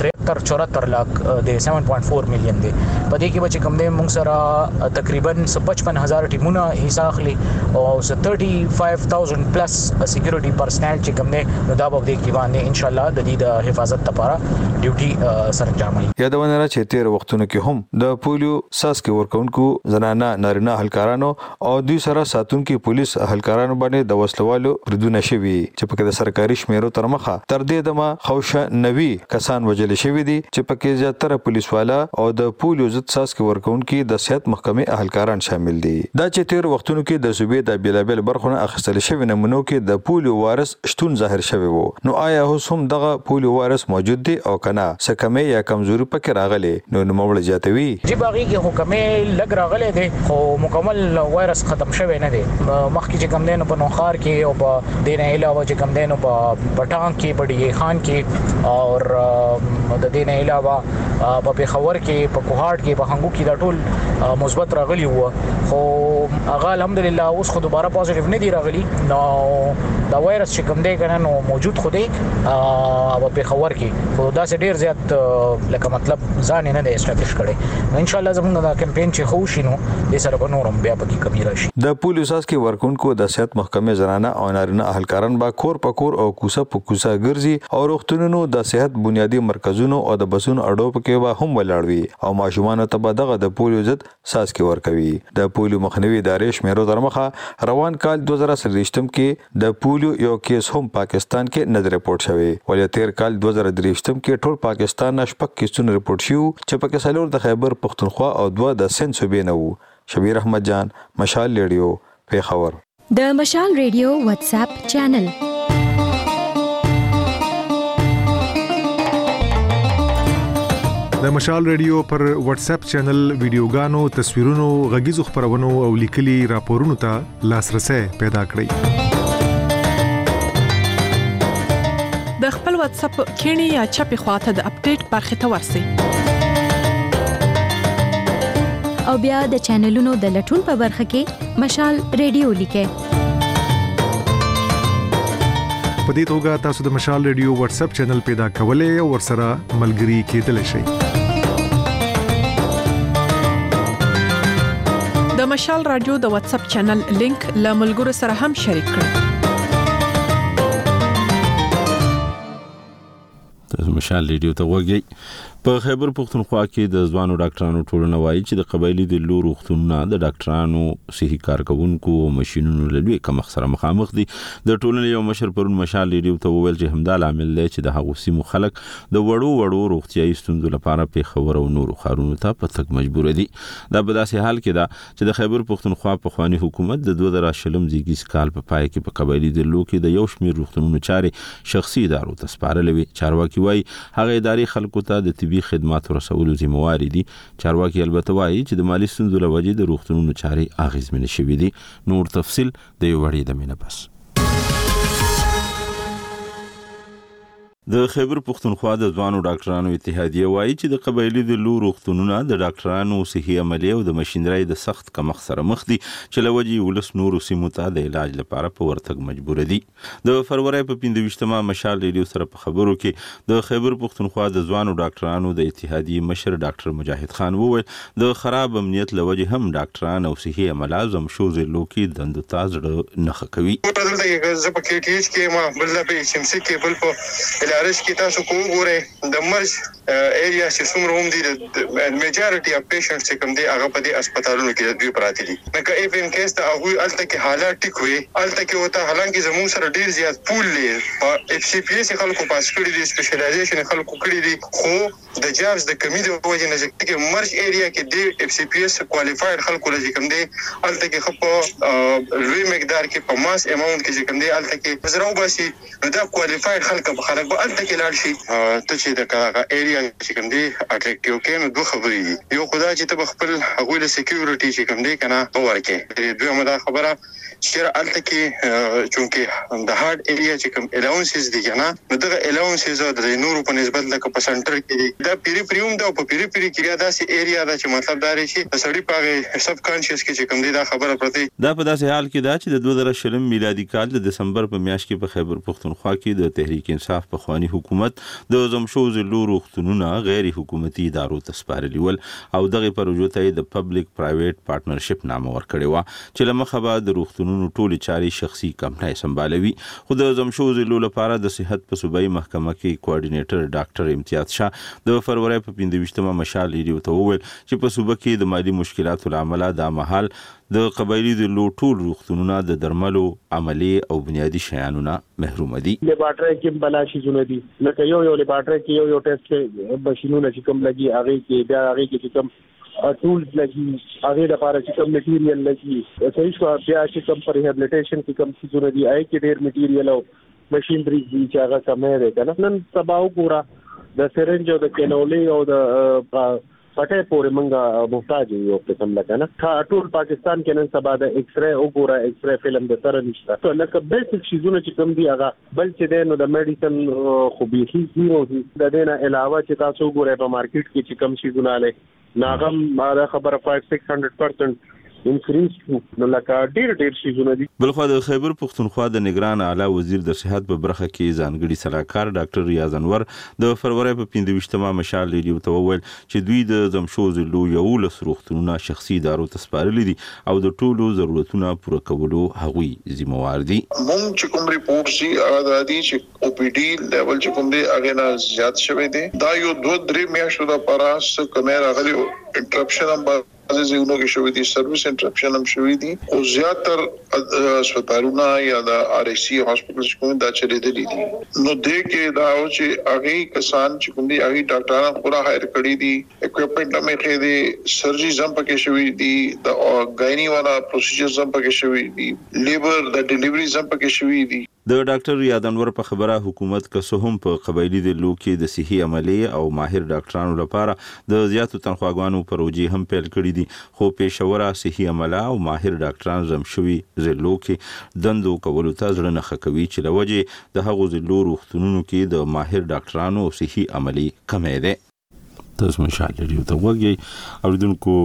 ترهتر چورهتر لاک ملک د 7.4 میلیون دی په دې کې به چې کوم دی موږ سره تقریبا 55000 ټیمونه حصہ اخلي او 35000 پلس سکیورټي پرسنل چې کوم دی نو دا به دې کې باندې ان شاء الله د دې د حفاظت لپاره ډیوټي سرانجامي یادونه را چې تیر وختونو کې هم د پولیو ساسکي ورکونکو زنانه نارینه هلکارانو او دوی سره ساتونکي پولیس اهلکارانو باندې د وسلوالو بریدونه شوي چې پکې د سرکاري شمېرو تر مخه تر دې دمه خوشا نوي کسان وژل شوي دي چې پکې زیاتره پولیس والا او د پولیو ضد څاڅکي ورکوونکي د صحت محکمې اهلکاران شامل دي. دا چې تېرو وختونو کې د صوبې د بېلابېل برخو نه اخیستل شوې نمونو کې د پولیو وارث شتون ظاهر شوی وو نو آیا اوس هم دغه پولیو وایرس موجود دی او که نه څه کمی یا کمزوري پکې راغلې نو نوموړی زیاتوي. جی په هغې کې خو کمی لږ راغلی دی خو مکمل وایرس ختم شوی نه دی مخکې چې کوم دی نو په نوښار کې او په دې نه علاوه چې کوم دی نو په پټان کې په ډیګی خان کې او د دې نه علاوه په پیښور کې په کوهاټ کې په هنګو کې دا ټول مثبت راغلي وو. خو هغه الحمدلله اوس خو دوباره پوزټیو نه دی راغلی نو دا وایرس چې کوم دی کنه نو موجود خو دی او په خبر کې خو دا سه ډیر زیات لکه مطلب ځان نه دی اسټابلیش کړي نو ان شاء الله زموږ دا کمپاین چې خو شینو د سره په نورم بیا پکې کمی راشي د پولیس اس کې ورکونکو د صحت محکمې زنانه او نارینه اهلکاران به کور په کور او کوسه په کوسه ګرځي او روغتونونو د صحت بنیادی مرکزونو او د بسونو اډو پکې به هم ولاړ وي او ماشومان ته به دغه د پولیو ضد څاڅکي ورکوي. د پولیو مخنیوي ادارې شمېرو ترمخه روان کال دوه زره څلوېښتم کې د پولیو یو کیس هم پاکستان کې نه دی رپورټ شوی ولې د تېر کال دوه زره درویشتم کې ټول پاکستان نه شپږ کیسونه رپورټ شوي وو چې پکې څلور د خیبر پښتونخوا او دوه د سند صوبې نه وو شبیر احمد جان مشال ریډیو پېښور. د مشال ریډیو واتس اپ چینل د مشال ریډیو پر واتس اپ چینل ویډیوګانو تصویرونو غږیزو خبرونو او لیکلي راپورونو ته لاسرسي پیدا کړئ د خپل واتس اپ کینی یا چپی خواته د اپډیټ برخه ته ورسی او بیا د چینلونو د لټون په برخه کې مشال ریډیو لیکه په دې توګه تاسو د مشال ریډیو واتس اپ چینل پیدا کولای او ورسره ملګري کېدلی شئ د مشال رادیو د واتس اپ چینل لینک له ملګرو سره هم شریک کړئ تاسو مشال ریډیو ته وګورئ په خیبر پښتونخوا کې د ځوانو ډاکټرانو ټولنه وایي چې د قبایلی د لور وختونه د ډاکټرانو صحي کارکونکو او ماشينونو له لوی کمښت سره مخامخ دي د ټولنې یو مشر پرون مشال ریډیو ته وویل چې همدا لامل دی چې د هغو سیمو خلک د وړو وړو روغتيایي ستونزو لپاره پیښور او نورو ښارونو ته په تګ مجبور دي دا په داسې حال کې ده چې د خیبر پښتونخوا پخواني حکومت د دوه زره شلم زېږیز کال په پای کې په قبایلي ضلعو کې د یو شمېر روغتونونو چارې شخصي ادارو ته سپارلې وې. چارواکي وايي، هغه ادارې خلکو ته د طبي خدماتو رسولو ذمه وارې دي. چارواکي البته وايي، چې د مالي ستونزو له وجې د روغتونونو چارې اغېزمنې شوې دي. نور تفصیل د یوې وړې دمې نه پس. د خیبر پښتونخوا د ځوانو ډاکټرانو اتحادیه وایي چې د قبایلي ضلعو روغتونونه د ډاکټرانو صحي عملې او د مشینرۍ د سخت کمښت سره مخ دي چې له وجې ولس نورو سیمو ته د علاج لپاره په ورتګ مجبور دي. د فرورۍ په پنځه ویشت مه مشال ریډیو سره په خبرو کې د خیبر پښتونخوا د ځوانو ډاکټرانو د اتحادیې مشر ډاکټر مجاهد خان وویل د خراب امنیت له وجې هم ډاکټران او صحي عمله زم شوزې لوکي دندو ته زړه نه ښه کوي. کوټه دلته کې که زه په کې ټي اېچ کې یم بل دا په اېچ اېم سي کې بل په ال ار اېچ کې تاسو که وګورئ د مرج اېریاز چې څومره هم دي د مېجارټي اف پېشنټس چې کوم دي هغه په دې اسپتالونو کې د دوی پراته دي نو که اېف اېم کېس ته هغوی هلته کې حالات ټیک وي هلته کې ورته حالانکه زموږ سره ډېر زیات پول دی په اېف سي پي اېس یې خلکو پاس کړي دي سپېشلایزېشن یې خلکو کړي دي خو د جارج د کمی د وجی نه چه کوم مرج ایریا کی دی ایف سی پی ایس کوالیفاید خلکو له چه کوم دی هلته کی ښه په لوی مقدار کی په ماس اماونت کی چه کوم دی هلته کی زره وباسی نو دا کوالیفاید خلک به خلک به هلته کی لاړ شی. ته چه د کراغه ایریا چه کوم دی اټریکټیو کی نو دوه خبری دی یو خو دا چه ته به خپل هغوی له سیکیورټی چه کوم دی کنه ورکی دویمه دا خبره شر الته کې چونکه د هارد ایریا چې کوم الاونسز دي کنه نو دغه الاونسز او د نورو په نسبت لکه په سنټر کې دي دا پیری پریوم دا په پیری پیری کې دا سي ایریا دا چې مطلب دا لري چې سړی پاغه سب کانشیس کې چې کوم دي دا خبره پرته دا په داسې حال کې ده چې د 2020 میلادي کال د دسمبر په میاشت کې په خیبر پښتونخوا کې د تحریک انصاف په خواني حکومت د زم شو ضلع روغتونونه غیر حکومتي ادارو ته سپارلي ول او دغه پروژو ته د پبلک پرایویټ پارټنرشپ نامه ورکړې و چې له مخه به د روغتونونو ټولې چارې شخصي کمپنۍ سمبالوي، خو د ضم شوو ضلعو لپاره د صحت په صوبايي محکمه کې کوارډینیټر ډاکټر امتیاز شاه د فرورۍ په پنځه ویشت مه مشال رېډیو ته وویل چې په صوبه کې د مالي مشکلاتو له امله دا مهال د قبایلي ضلعو ټول روغتونونه د درملو، عملې او بنیادي شیانو نه محروم دي. لېبارټرۍ کې هم بلا شیزونه دي، لکه یو یو لېبارټرۍ کې یو یو ټېسټ کې مشینونه چې کوم لګي هغې کې بیا هغې کې چې کوم ټولز لګي هغه د پاره چې کوم میټیریل لګي صحیح شو بیا چې کوم پر ریهابلیټیشن کې کوم څه جوړ دي آی کې ډیر میټیریل او ماشينري دي چې هغه کمه ده کنه نن سبا وګوره د سرنج او د کینولې او د پټه پورې منګه محتاج یو قسم لکه نه ټول پاکستان کې نن سبا د ایکس رې وګوره ایکس رې فلم د سره نشته لکه بیسیک شیزونه چې کوم دی هغه بل چې دی نو د مډیسن خو بیخي زیرو دي د دې نه علاوه چې تاسو وګورئ په مارکیټ کې چې کم شي ګناله ناغم دا خبره 5600% انکریز نو لکه ډیر ډیر شي زونه دي بلخوا د خیبر پښتونخوا د نګران اعلی وزیر د صحت په برخه کې ځانګړي سلاکار ډاکټر ریاض انور د فرورۍ په پنځه ویشت مه مشال ریډیو ته وویل چې دوی د ځمشو ضلعو یوولس روغتونونه شخصي ادارو ته سپارلي دي او د ټولو ضرورتونه پوره کولو هغوی ذمه وار دي. مونږ چې کوم رپورټس دي هغه دا دي چې او پي ډي لیول چې کوم دی هغې نه زیات شوی دی دا یو دوه درې میاشتو لپاره څه کمی راغلی او انټرپشن هم به بعضې ځایونو کې شوي دي، سروس انټرپشن هم شوي دي، خو زیاتر هسپتالونه یا د آر ای سي هاسپټلز چې کوم دي، دا چلېدلي دي. نو دې کې دا و چې هغه کسان چې کوم دي، هغوی ډاکټران خپله هایر کړي دي، اکویپمنټ هم ایښی دی، سرجریز هم پکې شوي دي، د ګایني والا پروسیجرز هم پکې شوي دي، لیبر د ډیلیوریز هم پکې شوي دي. د ډاکټر رياد انور په خبره حکومت که څه هم په قبايلي ضلعو کې د صحي عملې او ماهر ډاکټرانو لپاره د زياتو تنخواګانو پروژې هم پيل کړې دي خو پېښوره صحي عمله او ماهر ډاکټران زم شوي ضلعو کې دندو کولو ته زړه نه ښه کوي چې له وجې د هغو ضلعو روغتونونو کې د ماهر ډاکټرانو او صحي عملې کمی دی. تاسو مشال لري ته وګورئ اوریدونکو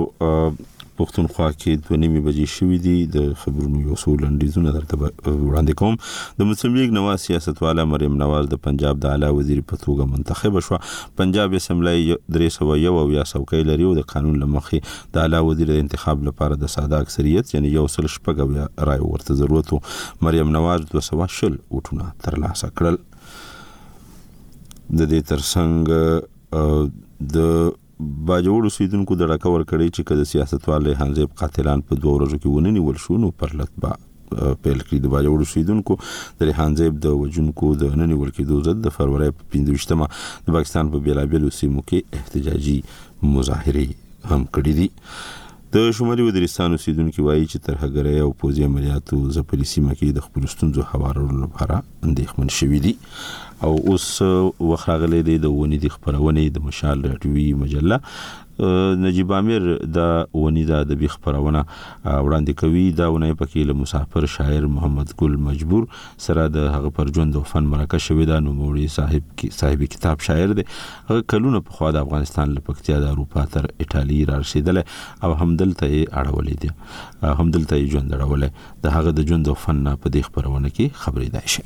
پښتونخوا کې د نیمې بجې شوې دي د خبرونو یو څو لنډیزونه درته وړاندې کوم د مسلم لیگ نواز سیاستواله مریم نواز د پنجاب د اعلی وزیر په توګه منتخب شو پنجاب اسمبلی 301 او یا څوکۍ لري او د قانون لمخې د اعلی وزیر د انتخاب لپاره د ساده اکثریت یعنی یو سل شپږ رائے ورته ضرورت مریم نواز 200 وټونه ترلاسه کړل د دې ترڅنګ د باجوړ اوسیدونکو د ډاکه ورکړی چې کله سیاستوال ریحان زیب قاتلان په دوه ورځو کې وننی ول شو نو پر لطبا پیل کړی د باجوړ اوسیدونکو د ریحان زیب د وجونکو د ننی ول کې دوه ضد د فروری په 15مه د پاکستان په بیلابیلو سیمو کې احتجاجي مظاهره هم کړې دي د شمالي ودریستان اوسېدونکي وايي چې ترهګرۍ او پوځي عملیاتو ځپلې سیمه کې د خپلو ستونزو هوارولو لپاره اندېښمن شوي دي او اوس وخت راغلی دی د ونې د خپرونې د مشال راډیوي مجله نجیب امیر د ونی د ادبي خبرونه وړاندې کوي دا ونه پکې له مسافر شاعر محمد ګل مجبور سره د هغه پر ژوند او فن مرکه شوې ده نوموړي صاحب کی صاحب کتاب شاعر دی هغه کلونه په خوا د افغانستان له پکتیا د اروپا تر ایټالي را رسیدلی او همدلته یې اړولې دي همدلته یې ژوند اړولې د هغه د ژوند او فن نه په دې خبرونه کې خبرې دای شي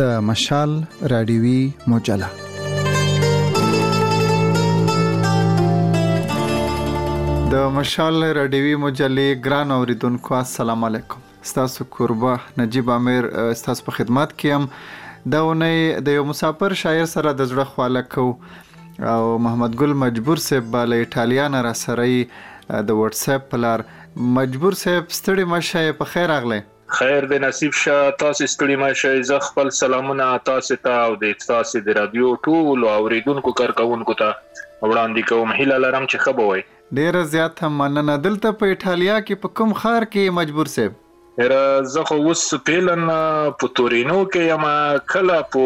د مشال رادیوي مجله د مشال رډیوي مجلې ګران اوریدونکو السلام علیکم ستاسو کوربه نجیب امیر ستاسو په خدمت کې يم دا ونې د یو مسافر شاعر سره د زړه خواله کو او محمد ګل مجبور صاحب به له ایټالیا نه را سره د واتس اپ پلار مجبور صاحب ستړي مشه په خیر اغله خیر دی نصیب شه تاسی ستړي مه شئ زه خپل سلامونه تاسی ته او د ستاسی د رادیو ټولو اوریدونکو کرکونکو ته وړاندی کوم هیله لرم چی ښه به وئ. ډیره زیاته مننه دلته په ایټالیا کې په کوم ښار کې یې مجبور صیب؟ یاره زه خو اوس فعلا په تورینو کې یم کله په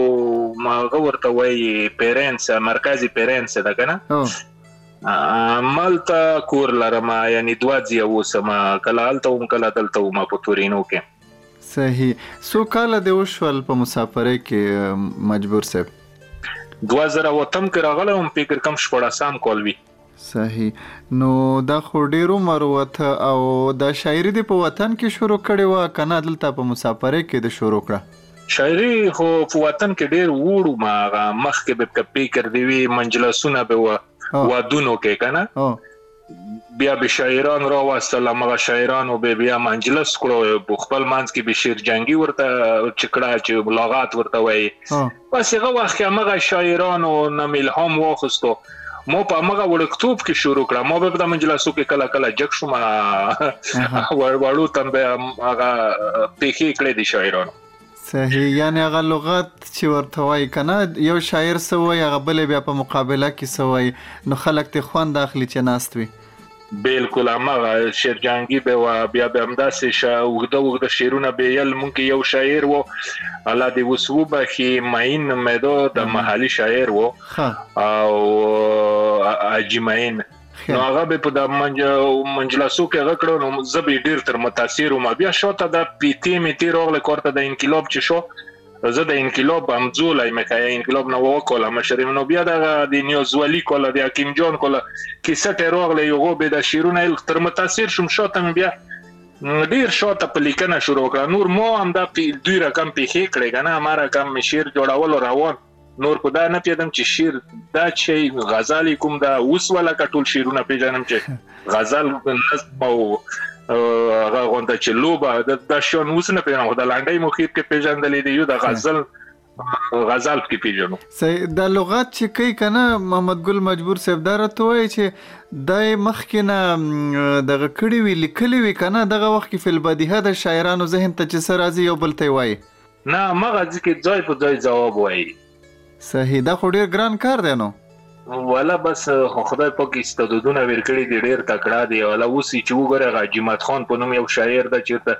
هغه ورته وایی پیرنسه مرکز یې پیرنسه ده کنه مالته کور لرم یعنی دوا ځیه اوسم کله هلته وم کله دلته وم په تورینو کې. صحیح څو کاله دې وشول په مسافرۍ کې مجبور صاحب؟ دوه زره او اتم کې راغلی وم فکر کوم شپاړسم کال وي. صحیح نو دا خو ډیر عمر وته او دا شاعری دې په وطن کې شروع کړې وه کنه دلته په مسافرۍ کې دې شروع کړه؟ شاعري خو په وطن کې ډېر وړو ما هغه مخکې به که فکر دی وي منجلسونه به و وادونو کې کنه بیا به شاعران را واستل هغه شاعرانو به بیا منجلس کړو خپل منځ کې به شعر جنگي ورته چکړه چې ملاقات ورته وایي بس هغه وخت کې هغه شاعرانو نه الهام واخستو مو په مغه وړکتوب کې شروع کړه مو به په مجلسو کې کله کله جک شوم وړو تم به هغه پیخي کړې دي شاعرانو صحیح یعنی هغه لغت چې ورته وای کنه یو شاعر سوی هغه بل بیا په مقابله کې سوی نو خلک ته خوند اخلي چې ناست وي بلکل همغه شعرجهانګي به وه بیا به همداسې شه اوږده اوږده شعرونه به یل مونږ کې یو شاعر وو الله دې اوس وبخي معین نومېدو د محلي شاعر وو او حاجي معین نو هغه به په د منج منجلاسو کې هغه کړو نو زه به ډیر تر متاثر وم بیا شو ته د پیتی میتی روغله کورته د انقلاب چې شو زه د انقلاب همزولی مې که انقلاب نه وکوله مشریم نو بیا دغه د نیوزولی کوله د حکیم جان کوله کیسه ټه راغله یو غو به د شیرونه ال تر متاثر شوم شاته مې بیا ډیر شاته په لیکنه شروع کړه نور مو هم دا دوی رقم پیښې کړې کنه ما رقم مې شیر جوړولو روان نور خو دا نه پیدم چې شعر دا چي غزل کوم دا اوس ولا کټول شعرونه پیژنم چې غزل نظم او هغه غونډه چې لوبه د شون اوس نه پیژنم خو د لانډې مخیر کې پیژندلې دی یو د غزل غزل کې پیژنو صحیح د لغات چې کوي کنه محمد ګل مجبور صاحب دا راته وایي چې د مخکې نه دغه کړي وی لیکلي وی کنه دغه وخت کې فل بدیهه د شاعرانو ذهن ته چې سر راځي یو بل ته وایي نه همغه ځي کې ځای په ځای ځواب وايي. صحیح دا خو ډیر ګران کار دی نو. ولا بس خو خدای پاک استعدادونه ورکړي دي ډير تکړه دي ولا اوس يي چي وګوره هغه جمعت خان په نوم يو شاعر ده چيرته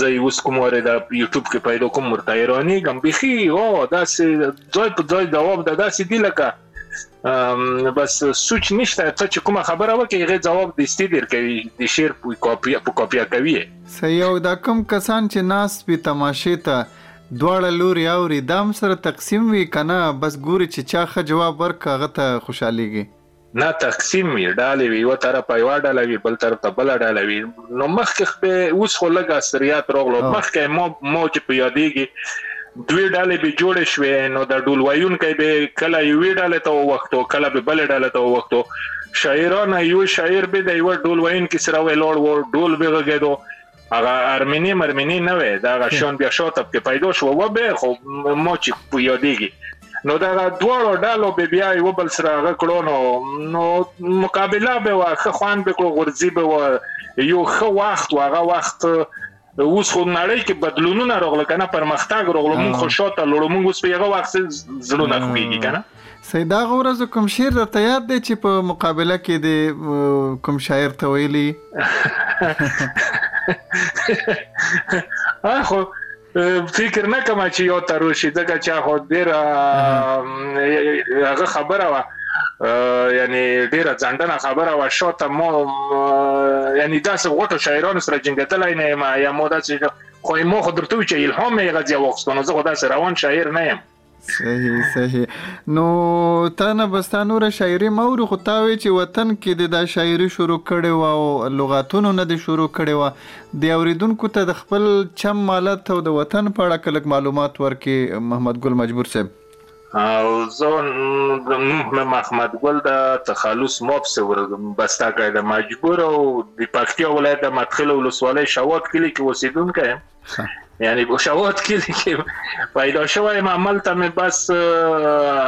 زه يي اوس کوم واري ده يوټيوب کي پيدا کوم ورته حيرانيږم بيخي هو داسي ځای په ځای ځواب ده داسي دي لکه بس سوچ نشته ته چې کومه خبره وکړي هغه جواب د استي دیر کوي د شعر په کاپیا په کاپیا کوي صحیح او دا کم کسان چې ناس وي تماشې ته دواړه لوري اوري دا هم سره تقسیم وي که نه بس ګوري چې چا ښه جواب ورکړ هغه ته خوشحالېږي نه تقسیم وي ډالې وي یوه طرف یوه ډله وي بل طرف ته بله ډله وي نو مخکې خپې اوس خو لږ اثریات راغلو مخکې مو مو چې په یادېږي دوی ډلې به جوړې شوې نو د ډول ویونکی به کله یوې ډلې ته ووختو کله به بلې ډلې ته ووختو شاعران یو شاعر به د یوه ډول ویونکي سره ولاړ وو ډول به غږېدو هغه ارمینې مرمینې نه وې د هغه شان بیا شاته پکې پیدا شو و به خو ما چې په یادېږي نو دغه دواړو ډلو به بیا یو بل سره هغه کړو نو نو مقابله به وه ښه خوند به کړو غورځي به وه یو ښه وخت و هغه وخت اوس خو نړۍ کې بدلونونه راغله کنه پرمختګ راغله موږ خو شاته لړو موږ اوس په یغه وخت زړونه خوږي کنه سید دا غورز کوم شعر درته یاد دی چې په مقابله کې د کوم شاعر ته ویلی اخو فکر نه کوم چې یو تر وشي ځکه چې هغه ډیره هغه خبره وه یعنی ډیره ځنډنه خبره وه شو ته مو یعنی داسې غوټو شاعرانو سره جنګېدلی نه یم یا مو داسې خو مو خو درته وویل چې الهام یې غځې واخیستو نو زه خو داسې روان شاعر نه یم صحیح صحیح نو تا نه بس تا نوره شاعري مه اورو خو تا وایي چې وطن کې دې دا شاعري شروع کړې وه او لغاتونو نه دې شروع کړې وه د اورېدونکو ته د خپل چم مالت او د وطن په اړه که لږ معلومات ورکړې محمد ګل مجبور صاحب او زه د محمد ګل د تخلص موب سه ور بستا کړی د مجبور او د پکتیا ولایت د مدخل ولسوالۍ شوات کلی کې اوسېدونکی یم یعنی بوشاوت کې کې پیدا شوی ما ملته مې بس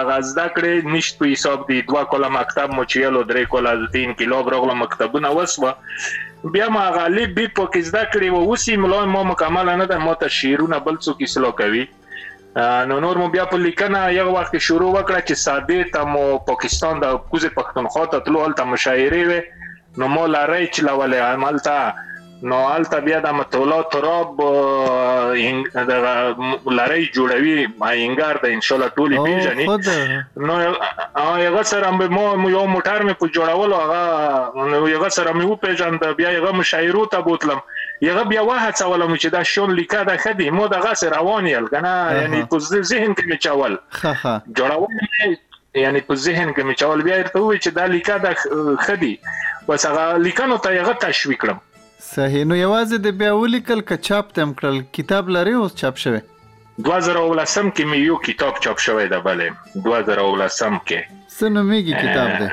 غزدا کړې نشت په حساب دی دوا کوله مکتب مو چیلو درې کوله د تین کلاب رغله مکتبونه وسوه بیا ما غالب بي په کې زده کړې و اوسې ملای ما مکمل نه ده ما ته شعرونه بل څوک اصلاح کوي نو نور مو بیا په لیکنه یو وخت کې شروع وکړه چې ساده ته مو پاکستان د کوزې پښتونخوا ته تلو هلته مشاعرې وې نو مو لارۍ چلولې هملته نو هلته بیا د متولا تراب د لارۍ جوړوي انګار د ان شاء الله ټولي پیژني نو هغه سره مو یو موټر مې په جوړولو هغه یو سره مې و پیژند بیا هغه مشاعرو ته بوتلم یغه بیا وهڅولم چې دا شون لیکه دا ښه دي مو دغسې روان یل که نه یعنې په ذهن کې مې چول جوړول یې یعنې په ذهن کې مې چول بیا یې ورته وویل چې دا لیکه دا ښه دي بس هغه لیکنو ته یغه تشویق کړم صحیح نو یوازې د بیا ولیکل که چاپ تم کړل کتاب لري اوس چاپ شوی 2018 کې مې یو کتاب چاپ شوی دی بلې 2018 کې څه نومېږي کتاب دی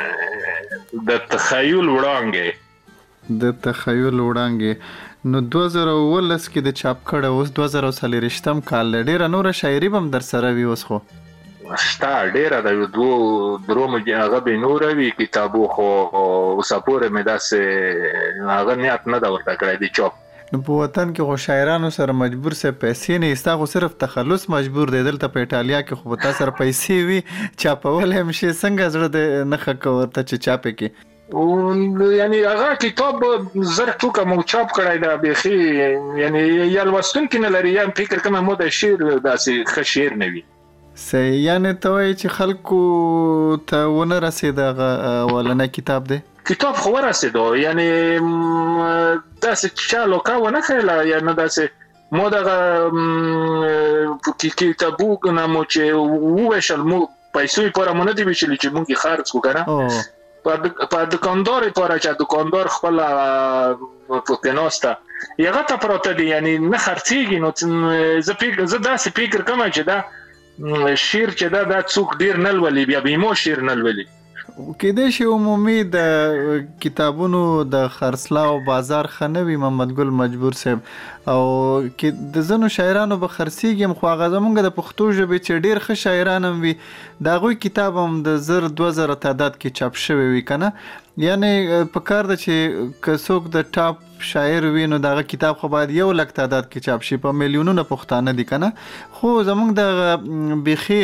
د تخیل وړانګې د تخیل وړانګې نو دوه زره او اوولس کې د چاپ کړی اوس دوه زره او څلېرشتم کال دی ډېره نوره شاعري به هم در سره وي اوس خو شته ډېره د یو دوو درو هغه به نوره وي کتابو خو اوسه پورې مې داسې هغه نیت نه ده ورته کړی د چاپ نو په وطن کې خو شاعرانو سره مجبور صاحب پیسې نه ستا خو صرف تخلص مجبور دی دلته په ایټالیا کې خو په تا سره پیسې وي چاپولی هم شې څنګه زړه دی نه ښه کوه ته چې چاپې کې یعنی هغه کتاب زر ټوکه مو چاپ کړی دا بیخي یعنی یا لوستونکي نه لري یا فکر کوم مو د شعر داسې ښه شعر نه وي صحیح یعنی ته وایې چې خلکو ته ونه رسېد هغه اولنی کتاب دی کتاب خو ورسېدو یعنی داسې چا لوکه ونه ښیله یا نه داسې مو دغه کیکی تبو نه مو چې وویشل مو پیسو لپاره مو نه دی ویشل چې مونږ یې خرڅ کو کنه په دکاندار لپاره چې دکاندار خپل پکې نوسته یغه ته پروت دی یعنی نه خرڅیږي نو زه فکر زه داسې فکر کوم چې دا شعر چې دا دا څوک ډیر نه لولي بیا به مو شعر نه لولي کېدای شي عمومي د کتابونو د خرڅلاو بازار ښه نه وي محمد ګل مجبور صاحب او کې د ځینو شاعرانو به خرڅېږي هم خو هغه زمونږ د پښتو ژبې چې ډېر ښه شاعران هم وي د هغوی کتاب هم د زر دوه زره تعداد کې چاپ شوی وي که نه یعنې په کار ده چې که څوک د ټاپ شاعر وي نو د هغه کتاب خو باید یو لک تعداد کې چاپ شي په میلیونونه پښتانه دي کنه خو زمونږ د بیخي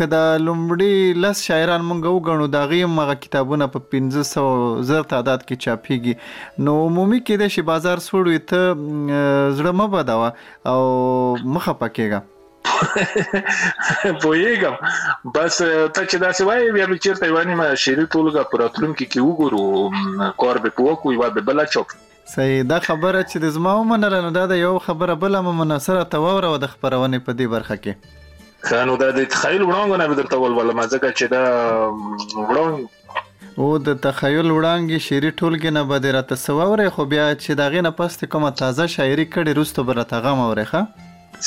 که د لومړي لس شاعران مونږ وګڼو د هغوی هم هغه کتابونه په پنځه سوه زر تعداد کې چاپېږي نو عمومي کېدای شي بازار سوړ وي ته زړه مه بدوه او مه خفه کېږه. پوهېږم بس ته چې داسې وایې بیا به چېرته یوه نیمه شعري ټولګه په راتلونکي کې وګورو کار به په وکړو یوه به بله چاپ صحیح دا خبره چې د زما ومنله نو دا د یو خبره بله مو مناصره ته واوروه د خپرونې په دې برخه کې ښه نو دا د تخیل وړانګو نه به درته ولولم ځکه چې دا وړانګ او د تخیل وړانګې شعري ټولګې نه به دې راته څه واورې خو بیا چې د هغې نه پس دې کومه تازه شاعري کړې وروسته به راته غم اورې ښه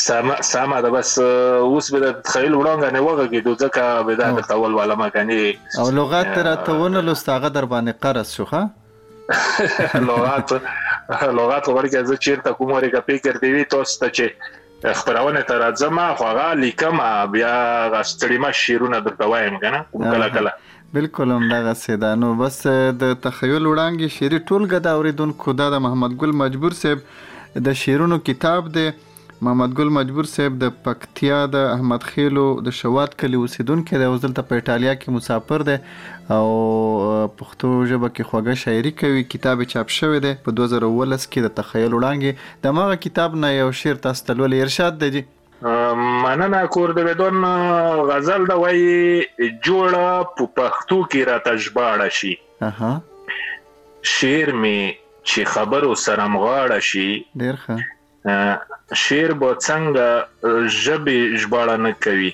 سمه سمه ده بس اوس به د تخیل وړانګه نه وغږېدو ځکه به دا درته ولولمه کنې او لغات دې راته ونه لوست هغه در باندې قرض شو ښه لغات لغات خبرې کې زه چیرته کوم ورګه فکر دی وی تاسو ته چې خپرونې ته راځم خو هغه لیکم بیا هغه ستړیمه شعرونه درته وایم که نه کوم کله کله بالکل همدغسې ده نو بس د تخیل وړانګې شعري ټولګه د اورېدونکو دا د محمد ګل مجبور صاحب د شعرونو کتاب دی محمد ګل مجبور صاحب د پکتیا د احمد خیلو د شواد کلی اوسیدونکی دی اوس دلته په ایټالیا کې مسافر دی او پښتو ژبه کې خوږه شاعري کوي کتاب چاپ شوی دی په 2019 کې د تخیل وړانګې د هماغه کتاب نه یو شعر تاسو ته لولي ارشاد دی جی مننه کور د بدون غزل د وای جوړه په پښتو کې را تجباړه شي اها شعر می چې خبرو سره مغاړه شي ډیر ښه شعر به څنګه ژبه ژباړه نه کوي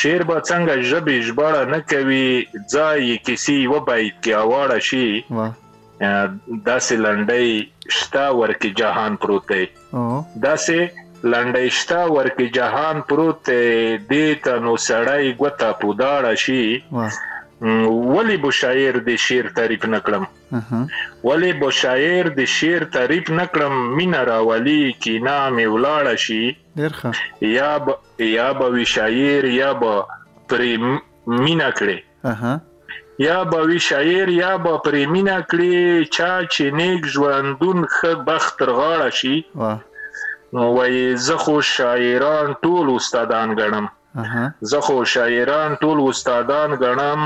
شعر به څنګه ژبه ژباړه نه کوي ځای کیسې و بیت کې اواړه شي داسې لنډۍ شته ورکې جهان پروت دی داسې لنډۍ شته ورکې جهان پروت دی دې ته نو سړی ګوته په داړه شي ولی به شاعر د شعر تعریف نکړم ولی به شاعر د شعر تعریف نکړم مینا راولی کینا می ولاړه شي ډیر ښه یا به یا به وی شاعر یا به پرې مینه کړې اها. يا به وي شاعر يا به پرې مينه کړي چا چې نيک ژوندون ښه بخت تر غاړه شي واه. نو وايي زه خو شاعران ټول استادان ګڼم اها. زه خو شاعران ټول استادان ګڼم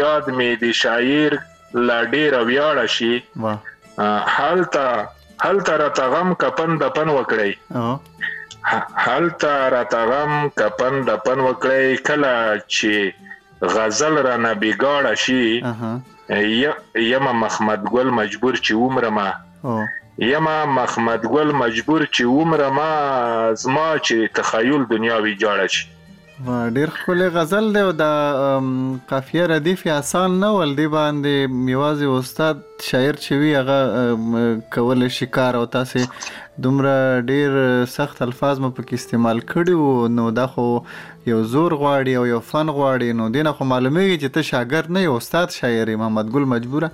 ياد مې د شاعر لا ډېره وياړه شي واه. هلته هلته راته غم کپن دپن وکړئ اها. هلته راته غم کپن دپن وکړئ کله چې غزل رانه بيګاړه شي يمه مخمد ګل مجبور چې ومرمه يمه مخمد ګل مجبور چې ومرمه زما چې تخيل دنيا ويجاړه شي ډیر ښکلی غزل دی او دا قافیه ردیف آسان نه ول دی باندې یوازې استاد شاعر چې وی هغه کول شي کار او تاسو دومره ډیر سخت الفاظ مو پکې استعمال کړي وو نو دا خو یو زور غواړي او یو فن غواړي نو دینه خو معلومیږي چې ته شاګرد نه یو استاد شاعري محمد ګل مجبوره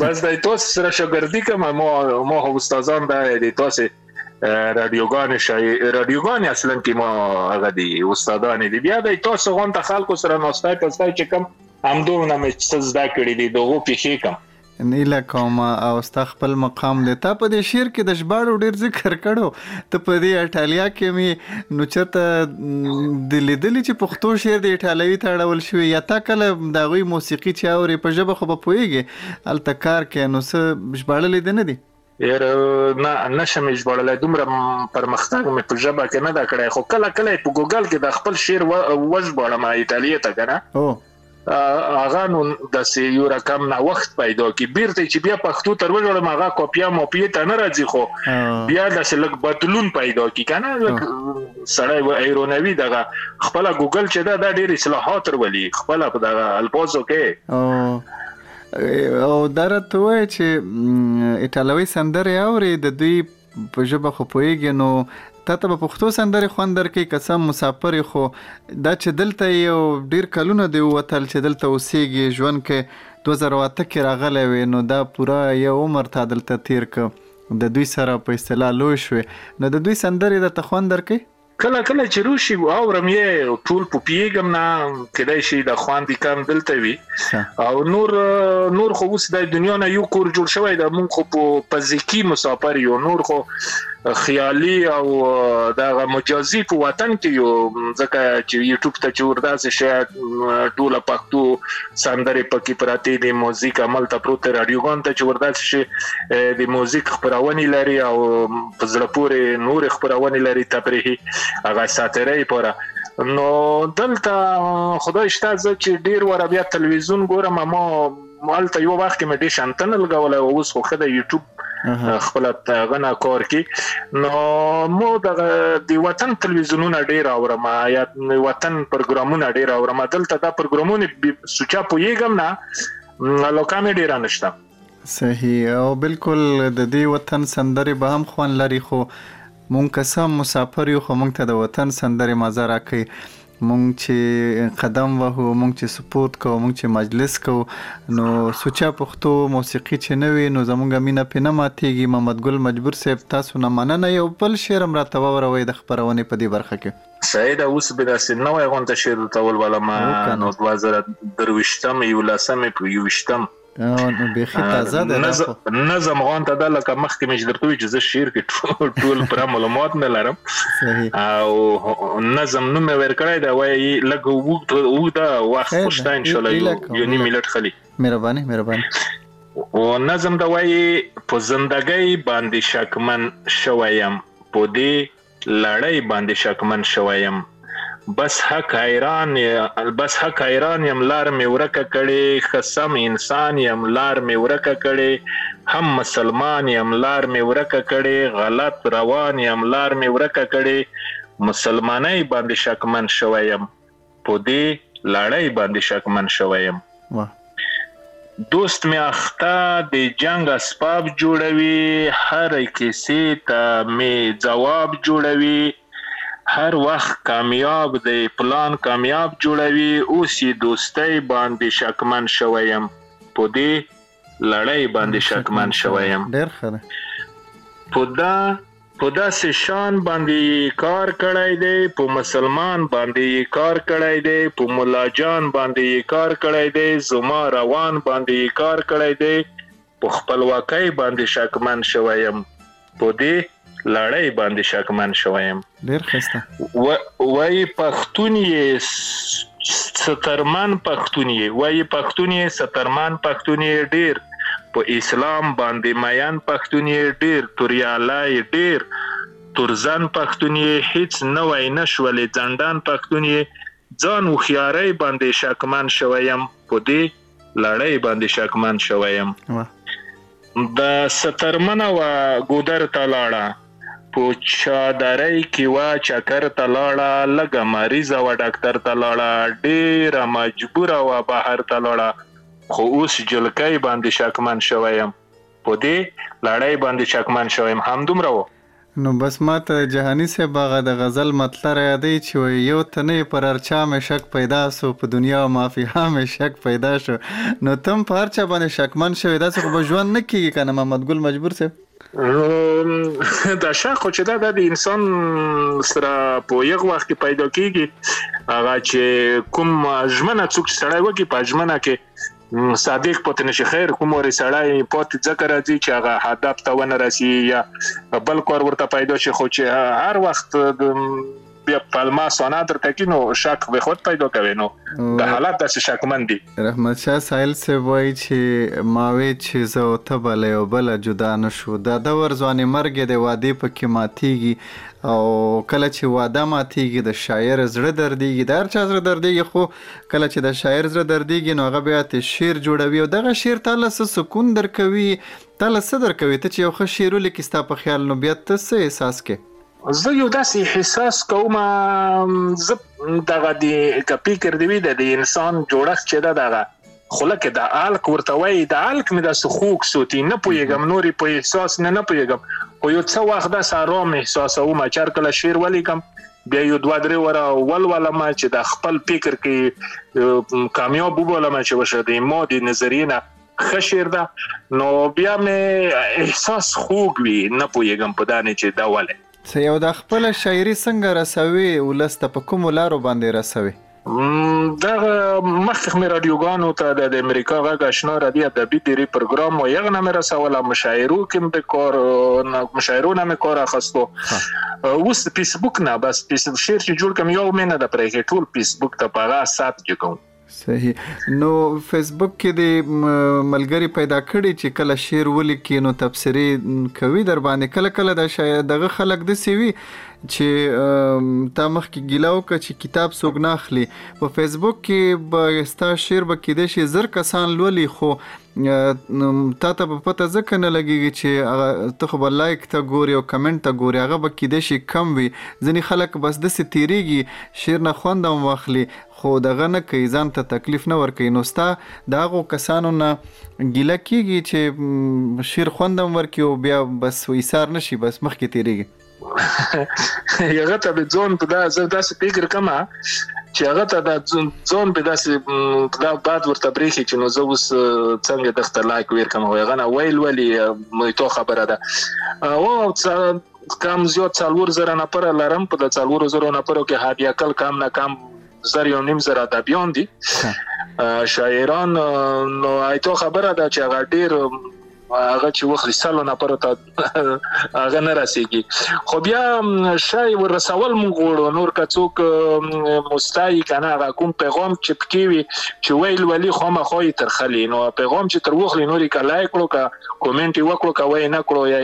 بس دای تاسو سره شاګردي کوم ما ما استادان دا دي تاسو رادیوګان شای رادیوګان اصلا کې ما هغه دي استادان دي بیا د تاسو غون ته خلکو سره نوستای پستای چې کوم همدونه مې څه زده کړې دي دغه پیښې کوم هیله کوم او ستا خپل مقام دی تا په دې شعر کې د ژباړو ډیر ذکر کړو ته په دې اټالیا کې می نو چرته د لیدلې چې پښتو شعر د ایټالوي ته اړول شوی یا تا کله د غوي موسیقي چې اوري په ژبه خو به پويږي الته کار کې نو څه ژباړلې ده نه دي یاره نه نشم یې ژباړلی دومره پرمختګ مې په ژبه کې نه ده کړی خو کله کله په ګوګل کې د خپل شعر وژباړم ایټالیې ته که نه هغه نو داسې یو رقم نوښت پیدا کی بیرته چې بیا پښتو تر وژړم هغه کاپیا ماپیې ته نه راځي خو بیا داسې لږ بدلون پیدا کی که نه لږ سړی ایرونوي دغه خپله ګوګل چې ده دا ډېر اصلاحات ورولي خپله په دغه الفاظو کې او دا راته وایه چې ایټالوي سندرې اورې د دوی په ژبه خو پوهېږې نو تا ته به پښتو سندرې خوند درکوي که څه مسافر یې خو دا چې دلته یې او ډېر کلونه دې ووتل چې دلته اوسېږي ژوند کې دوه زره او اته کې راغلی وې نو دا پوره یو عمر تا دلته تېر کړ د دوی سره په اصطلاح لوی شوې نو د دوی سندرې درته خوند درکوي کله کله چې روشي اورم یې ټول پوپیږم نه کېدای شي د خواندي کم دلته وي او نور نور خو اوس د دنیا نه یو کور جوړ شوی دا مونږ خو په فزیکی مسافر یو نور خو خیالي او دغه مجازي په وطن کې یو ځکه چې یوټیوب ته چې ورداسې شي ټوله پښتو سندرې پکې پراتې دي موزیک عمل ته پروت رادیوګان ته چې ورداسې شي د موزیک خبرونې لري او په زړه پورې نورې خپرونې لري تفریحي هغه ساتري پوره نو دلته خدای شته زه چې ډیر وره بیا تلویزیون ګورم مو مالته یو وخت کې مې ډیش انتن لګولای او اوس خو خدای یوټیوب خپل غنا کور کې نو مو د دی وطن تلویزیونونه ډیر اورم یا وطن پروګرامونه ډیر اورم دلته دا پروګرامونه سوچا پویګم نه لوکامې ډیر نشته صحیح او بلکل د دې وطن سندرې به هم خوند لري خو مونږ که څه مسافر یو خو مونږ ته د وطن سندرې مزه راکوي مونږ چې قدم وهو مونږ چې سپورت کوو مونږ چې مجلس کوو نو سوچه پښتو موسیقي چې نه وي نو زمونږ مینه پې نه ماتېږي محمد ګل مجبور صاحب تاسو نه مننه یو بل شعر هم راته ووروئ د خپرونې په دې برخه کې سعید اوس به داسې نوی غونته شعر درته ولولم نو دوه زره درویشتم یولسم یوویشتم نو بیخي تازه ده دا خو نظم غون ته دا لکه مخکې مې درته وی چې زه شعر کې ټول پر معلومات نه لرم او نظم نو مې ور کړی دا وایي لکه وګ وګ وخت خوشته ان شاء الله یو نیم ملت خلی مهرباني مهرباني او نظم دا وایي په زندګۍ باندې شکمن شوم په دې لړۍ باندې شکمن شوی یم بس حق حیران بس حق حیران یم لار مې ورکه کړې ښه سم انسان یم لار مې ورکه کړې هم مسلمان یم لار مې ورکه کړې غلط روان یم لار مې ورکه کړې مسلمانۍ باندې شکمن شوی یم. په دې لړۍ باندې شکمن شوی یم. دوست مې اخته د جنګ اسباب جوړوي، هرې کیسې ته مې ځواب جوړوي، هر وخت کامیاب دی، پلان کامیاب جوړوي، اوس یې دوستۍ باندې شکمن شوی یم، په دې. لړۍ باندې شکمن شوی یم. ډېر ښه دی. په دا په داسې شان باندې یې کار کړی دی، په مسلمان باندې یې کار کړی دی، په ملا جان باندې یې کار کړی دی، زما روان باندې یې کار کړی دی، په خپلواکۍ باندې شکمن شوی یم. په دې لړۍ باندې شکمن شوی یم. ډېر ښایسته. وایي پښتون یې سترمن پښتون یې وایي پښتون یې سترمن پښتون یې ډېر په اسلام باندې مین پښتون یې ډېر توریالی ډېر تورزن پښتون یې هیڅ نوی نه شولې ځنډن پښتون یې ځان هوښیارۍ باندې شکمن شوی یم په دې لړۍ باندې شکمن شوی یم د سترمنه و ګودر ته لاړه په چادرۍ کې و چکر ته لاړه لږه مریضه و ډاکتر ته لاړه ډېره مجبوره و بهر ته لاړه خو اوس جلکۍ باندې شکمن شوی یم په دې لړۍ باندې شکمن شوی یم همدومره و نو بس ماته جهاني صیب هغه د غزل مطلع رایادوي چې وایي، یو ته نه یې پر هر چا مې شک پیدا سو په دنیا او مافیها مې شک پیدا شو نو ته هم په هر چا باندې شکمن شوې داسې خو به ژوند نه کیږي کنه محمد ګل مجبور صیب. نو دا شک خو چې ده دا د انسان سره په یغ وخت کې پیدا کیږي هغه چې کوم ژمنه څوک چې سړی وکړي په ژمنه کې صادق پته نشي خیر کوم ورې سړی پاتې ځکه راځي چې هغه هدف ته ونه رسي یا بل کار ورته پیدا شي خو چې هر وخت بیا پلمه سانه درته کی نو شک به خود پیدا کوي نو د حالت داسې شکمن دي رحمت شاه سایل سی وای چې ماوي چې زه او ته بل یو بل جدا نشو دا د ورځوانې مرګ د وادي په کې ماتيږي او کله چې واده ماتيږي د شاعر زړه درديږي دار چا زړه درديږي خو کله چې د شاعر زړه دردېږي نو هغه بیا تش شعر جوړوي او دغه شعر تا له څه سکون درکوي، تا له څه درکوي؟ ته چې یو ښه شعر ولیکي ستا په خیال نو بیا ته څه احساس کې؟ زه یو داسې احساس کوم زه دغه د که فکر دې وي د انسان جوړښت چې ده دغه خوله کې دا الک ورته وایي دا الک مې داسې خوږ سوتی نه پوهېږم نورې په احساس مې نه پوهېږم خو یو څه وخت داسې ارام احساسوم چې هر کله شعر ولیکم بیا یو دوه درې وره ولولم چې د خپل فکر کې کامیاب وبولم چې وشه د ما د نظریې نه ښه شعر ده نو بیا مې احساس خوږ وي نه پوهېږم په دا نه چې دا ولې څه یو دا خپله شاعري څنګه رسوې ولس ته په کومو لارو باندې رسوې؟ دغه مخکښ مې رادیوګانو ته د امریکا غږ اشنا رادی ادبی دیری پروګرام و یغ نه مې رسوله مشاعرو کې مې کار مشاعرو نه مې کار اخستو اوس فیسبوک نه بس فیسبوک شیر چې جوړ کوم یو مې نه د پرې ټول فیسبوک ته پغه سات کې کوم صحیح نو فیسبوک کې دی ملګری پیدا کړي چې کله شعر ولیکي نو تفسیری کوي در باندې کله کله د شاید دغه خلک د سیوی چې تا مخ کې ګیلاو ک چې کتاب سوګ نه اخلي په فیسبوک کې به ستا شعر به کېده شي زر کسان لولي خو تا ته په پته ځکه نه لګیږي چې ته خو به لایک ته ګوري او کمنټ ته ګوري هغه به کېدې شي کم وي ځینې خلک بس داسې تیریږي شعر نه خوند هم واخلي خو دغه نه کوي ځان ته تکلیف نه ورکوي نو ستا د هغو کسانو نه ګیله کیږي چې شیر خوند هم ورکړي او بیا بس ایثار نه شي بس مخکې تیریږي هغه ته به ځون په دا زه داسې فکر کوم چې هغه ته دا ځون به داسې دا باد ورته بریخي چې نو زه اوس څنګه دغه لایک ویر کوم هغه نه ویل ولی مې تو خبره ده او کم زیات څلور زره نفر لرم په د څلور زره نفرو کې حد یکل کم نه کم زر یا نیم زر ادبیان دي شاعران نو ایتو خبره ده چې هغه ډیر هغه چې وخت سلو نه پر ته هغه نه رسیږي خو بیا شای ور رسول مونږ غوړو نور کڅوک مستای کنه هغه کوم پیغام چې پکې وي چې ویل ولی خو ما خو تر خلی نو پیغام چې تر وخلی نوري کلای کړو که کومنټ یې وکړو که وایې نه کړو یا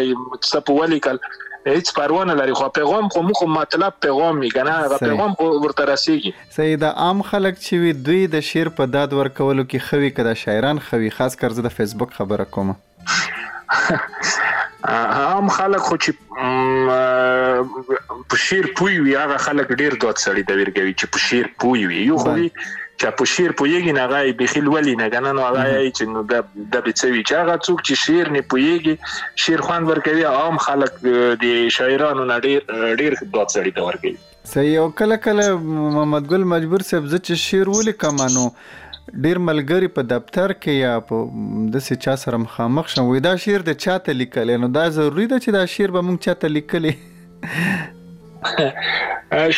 څه په ولیکل هیڅ پروا نه لري خو پیغام خو موږ مطلب پیغام وي کنه هغه پیغام خو ورته رسیږي صحیح د عام خلک چې وي دوی د شعر په داد ورکولو کې خوي که د شاعران خوي خاص کر زه د فیسبوک خبره کوم عام خلک خو چې په شیر پوی وی هغه خلک ډیر دوت سړی د ویرګوي چې په شیر پوی وی یو خو چې په شیر پویږي نه غای به خل ولی نه غنن او غای چې نو د د بچوي چې هغه څوک چې شیر نه پویږي شیر خوان ورکوي عام خلک د شاعرانو نه ډیر ډیر دوت سړی ته ورکوي صحیح او کله کله محمد ګل مجبور صاحب زه چې شعر ولیکم نو ډیر ملګری په دفتر کې یا په داسې چا سره مخامخ شم وای دا شعر د چا ته لیکل نو دا ضروری ده چې دا شعر به مونږ چا ته لیکلی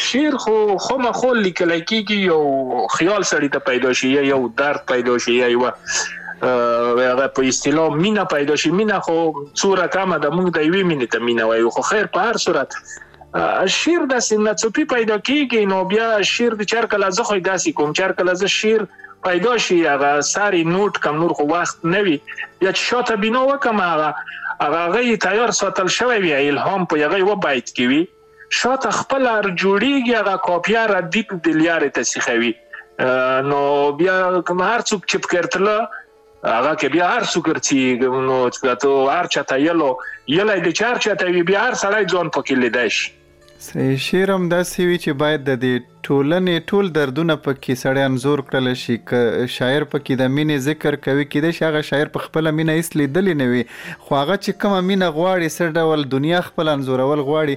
شعر خو خو ما خو لیکل کېږي یو خیال سړی ته پیدا شي یا یو درد پیدا شي یا یو هغه په اصطلاح مینه پیدا شي مینه خو څو رقمه د موږ د یوې مینې ته مینه وایو خو خیر په هر صورت شیر داسې ناڅوپي پیدا کیږي نو بیا شیر د چر کله زه خو داسې کوم چر کله زه شیر پیدا شي هغه ساري نوټ کم نور خو وخت نه وي یا چې شاته بنا وکم هغه هغه غي تیار ساتل شوی وي الهام په یغه و بیت کې وي شاته خپل ار جوړیږي هغه کاپیا ردیف د لیارې ته سیخوي نو بیا کوم هر څوک چې پکې ارتله هغه کې بیا هر څوک رسیږي نو چې ته هر چا ته یلو یلای د چار چا ته بیا هر سړی ځان پکې لیدای شي صحیح شعر هم داسې وي چې باید د دې ټولنې ټول دردونه پکې سړی انځور کړل شي که شاعر پکې د مینې ذکر کوي کېدای شي هغه شاعر په خپله مینه هیڅ لیدلې نه وي خو هغه چې کومه مینه غواړي څه ډول دنیا خپله انځورول غواړي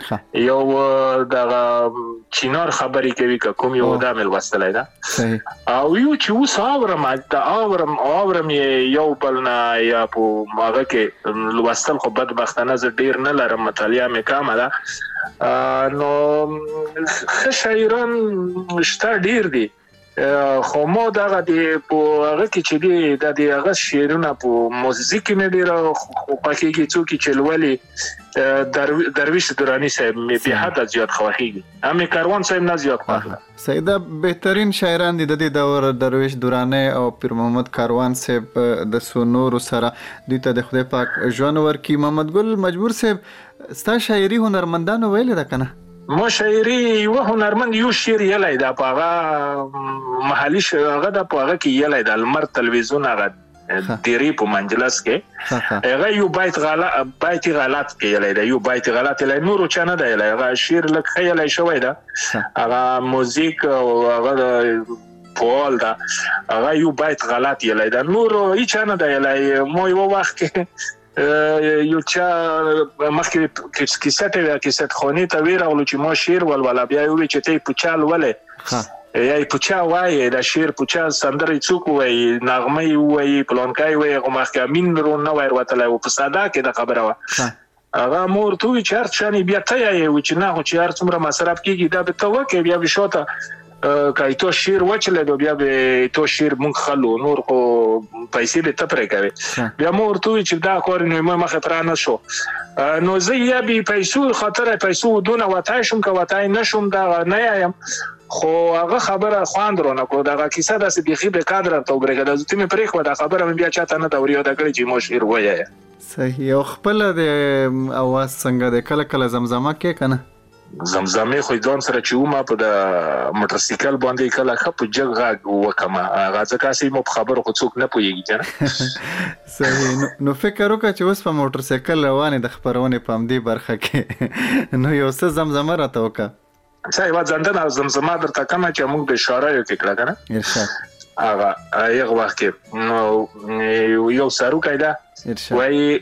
ښه یو دغه چینار خبرې کوي که کوم یو دا مې لوستلی ده او یو چې اوس اورم د اورم اورم یو بل نه یا په ماغه کې لوستل خو بدبختانه زه ډیر نه لرم مطالعه مې کمه ده نو ښه شاعران شته ډیر دي خو مو دغه دی په هغه کې چې دی د دې هغه شعرونه په موزیک کې مې ډیر خوښیږي څوک چې لولي درویش درانی صاحب مې به حد زیات خوښیږي هم کاروان صاحب نه زیات خوښه سیدا بهترین شاعران دي د دې دور درویش درانی او پیر محمد کاروان صاحب د سونورو سره دوی ته د خدای پاک ژوند ورکړي محمد ګل مجبور صاحب ستا شاعري هنرمندانو ویلې ده کنه مشاعري یو هنرمند یو شعر یلی دا په هغه محلي هغه د په هغه کې یلی دا لمر تلویزیون هغه دیری په منجلس کې هغه یو بیت غلا بیت غلط کې یلی دا یو بیت غلط یلی نور چا نه دی یلی هغه شعر لک خیلی شوی دا هغه موزیک او هغه پول دا هغه یو بیت غلط یلی دا نور هیڅ نه دی یلی مو یو وخت کې یو چا مخکې کیسه ته ویا کیسه خونی ته وی راغلو چې ما شعر ولولا بیا یو چې ته پوچال ولې یا پوچا وایي دا شعر پوچا سندرې څوک وایي نغمه وایي پلانکای وایي غو مخکې امین رو نه وای وروتلای او په ساده کې د خبره و هغه مور ته وی چې هر چاني بیا ته یې و چې نه خو چې هر څومره مصرف کیږي دا به ته وکې بیا به شوته که ایتو شیر وچلې دو بیا به ایتو شیر مونږ خلو نور خو پیسې به تپرې کوي بیا مو ورته وی چې دا کار نو مې مخه تر نه شو نو زه یا به پیسو خاطر پیسو دونه وتای شم که وتای نشم دا نه یم خو هغه خبره خواند رونه کو دا کیسه داسې بيخي به قدر ته وبرګه د زته مې پرې خو دا خبره مې بیا چاته نه دا وریو دا کړی چې مو شیر وایې صحیح او خپل د اواز څنګه د کله کله زمزمه کې کنه زمزمې خو ځان سره چې ومه په د موټر سایکل باندې کله خپ جګ غږ وکما هغه ځکه سي مو خبر خو څوک نه پويږي کنه صحیح نو فکر وکړه چې اوس په موټر سایکل روانې د خبرونه پام دی برخه کې نو یو څه زمزمه راته وکړه څه یو ځندن او زمزمه درته کما چې موږ به اشاره یو کې کړه کنه ارشاد هغه یو وخت کې نو یو سرو کایدا وای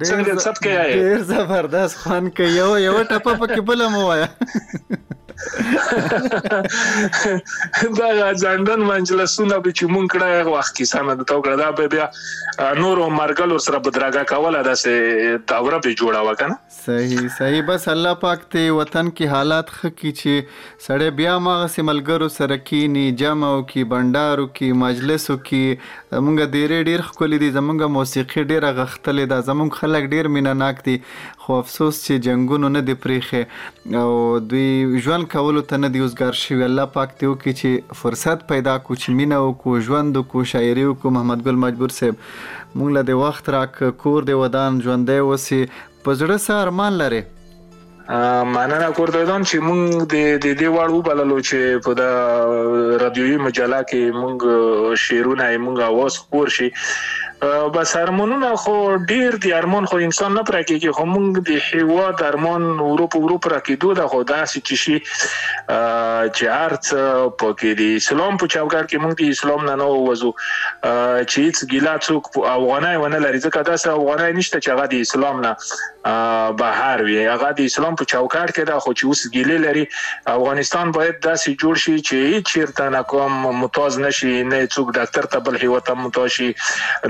څنګه ست کې آئے ډیر زبردست خوان کې یو یو ټپه پکې بل مو وایا دا ځانډن منجلسونه به چې مونږ کړه هغه وخت کې سم د تو کړه دا به بیا نور مرګل سره بدراګه کوله داسې دوره به جوړه وکنه صحیح صحیح بس الله پاک ته وطن کې حالات خکې چې سړی بیا هماغسې ملګرو سره کیني، جمعو کې، بنډارو کې، مجلسو کې، زمونږ دېرې ډېر ښکلي دي، زمونږ موسیقي ډېره غښتلې ده، زمونږ خلک ډېر مینه ناک دي، خو افسوس چې جنګونو نه دي پرېښی او دوی ژوند کولو ته نه دي اوزګار شوي، الله پاک دې وکړي چې فرصت پیدا کړو چې مینه وکړو، ژوند وکړو، شاعري وکړو، محمد ګل مجبور صیب مونږ له دې وخت راکړ، کور دې ودان، ژوندی اوسې، په زړه څه ارمان لرې؟ مننه کورته ځان چې مونږ د دې دې وړ وبللو چې په دا رادیوي مجله کې مونږ شعرونه یې مونږ اواز خپور شي بس ارمانونه خو ډیر دي ارمان خو انسان نه پوره کېږي خو مونږ د هیواد ارمان ورو په ورو پوره کېدو ده خو داسې چې شي چې هر څه پکې دي اسلام په چوکاټ کې مونږ د اسلام نه نه ووځو چې هیڅ ګیله څوک افغانۍ ونه لري ځکه داسې افغانۍ نشته چې هغه د اسلام نه بهر وي هغه د اسلام په چوکاټ کې دا خو چې اوس ګیلې لري افغانستان باید داسې جوړ شي چې هیڅ چیرته نه کوم متاز نشي نه څوک ډاکټر ته بل هیواد ته متاز شي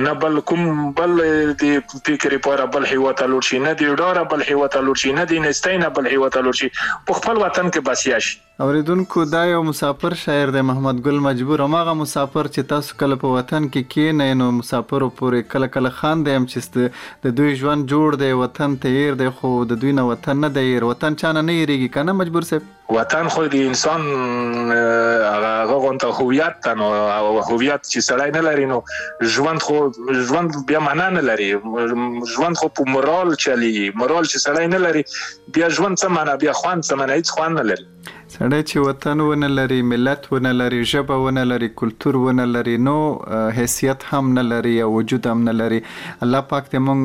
نه بل کوم بل د فکر لپاره بل هیواد ته لور شي نه د ډاره بل هیواد ته لور شي نه د نستای نه بل هیواد ته لور شي په خپل وطن کې بسیا شي اوریدونکو دا یو مساپر شاعر دی محمد ګل مجبور هماغه مساپر چې تاسو کله په وطن کې کینئ نو مساپرو پورې کله کله خاندئ هم چې ست د دوی ژوند جوړ دی وطن ته ایر دی خو د دوی نه وطن نه دی ایر وطن چا نه نه ایریږي کنه مجبور صیب. وطن خو د انسان هغه هغه غونته هویت ده نو هویت چې سړی نه لري نو ژوند خو ژوند بیا معنا نه لري ژوند خو په مورال چلیږي مورال چې سړی نه لري بیا ژوند څه مانا بیا خوند څه مانا هیڅ خوند نه لري. سړی چې وطن ونه لري، ملت ونه لري، ژبه ونه لري، کلتور ونه لري نو حیثیت هم نه لري او وجود هم نه لري. الله پاک دې موږ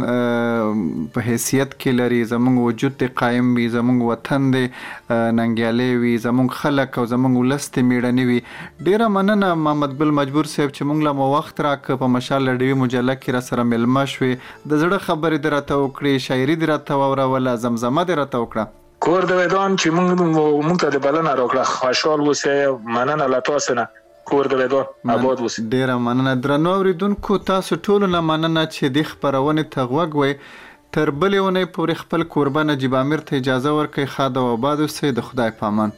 په حیثیت کې لري، زموږ وجود دې قایم وي، زموږ وطن دې ننګیالی وي، زموږ خلک او زموږ ولس دې مېړني وي. ډېره مننه محمد ګل مجبور صاحب چې موږ له مو وخت راکړ، په مشال رېډیوي مجله کې راسره مېلمه شوې، د زړه خبرې دې راته وکړې، شاعري دې راته واوروله، زمزمه دې راته وکړه. کور د ودان چې موږ ته دې بلنه راکړه، خوشحال اوسې، مننه له تاسو نه، کور د ودان اباد اوسې. ډېره مننه درنو اورېدونکو، تاسو ټولو نه مننه چې دې خپرونې ته غوږ وئ، تر بلې اونۍ پورې خپل کوربه نجیب عامر ته اجازه ورکړئ، ښاد او اباد اوسئ، د خدای په امان.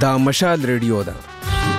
دا مشال ریډیو ده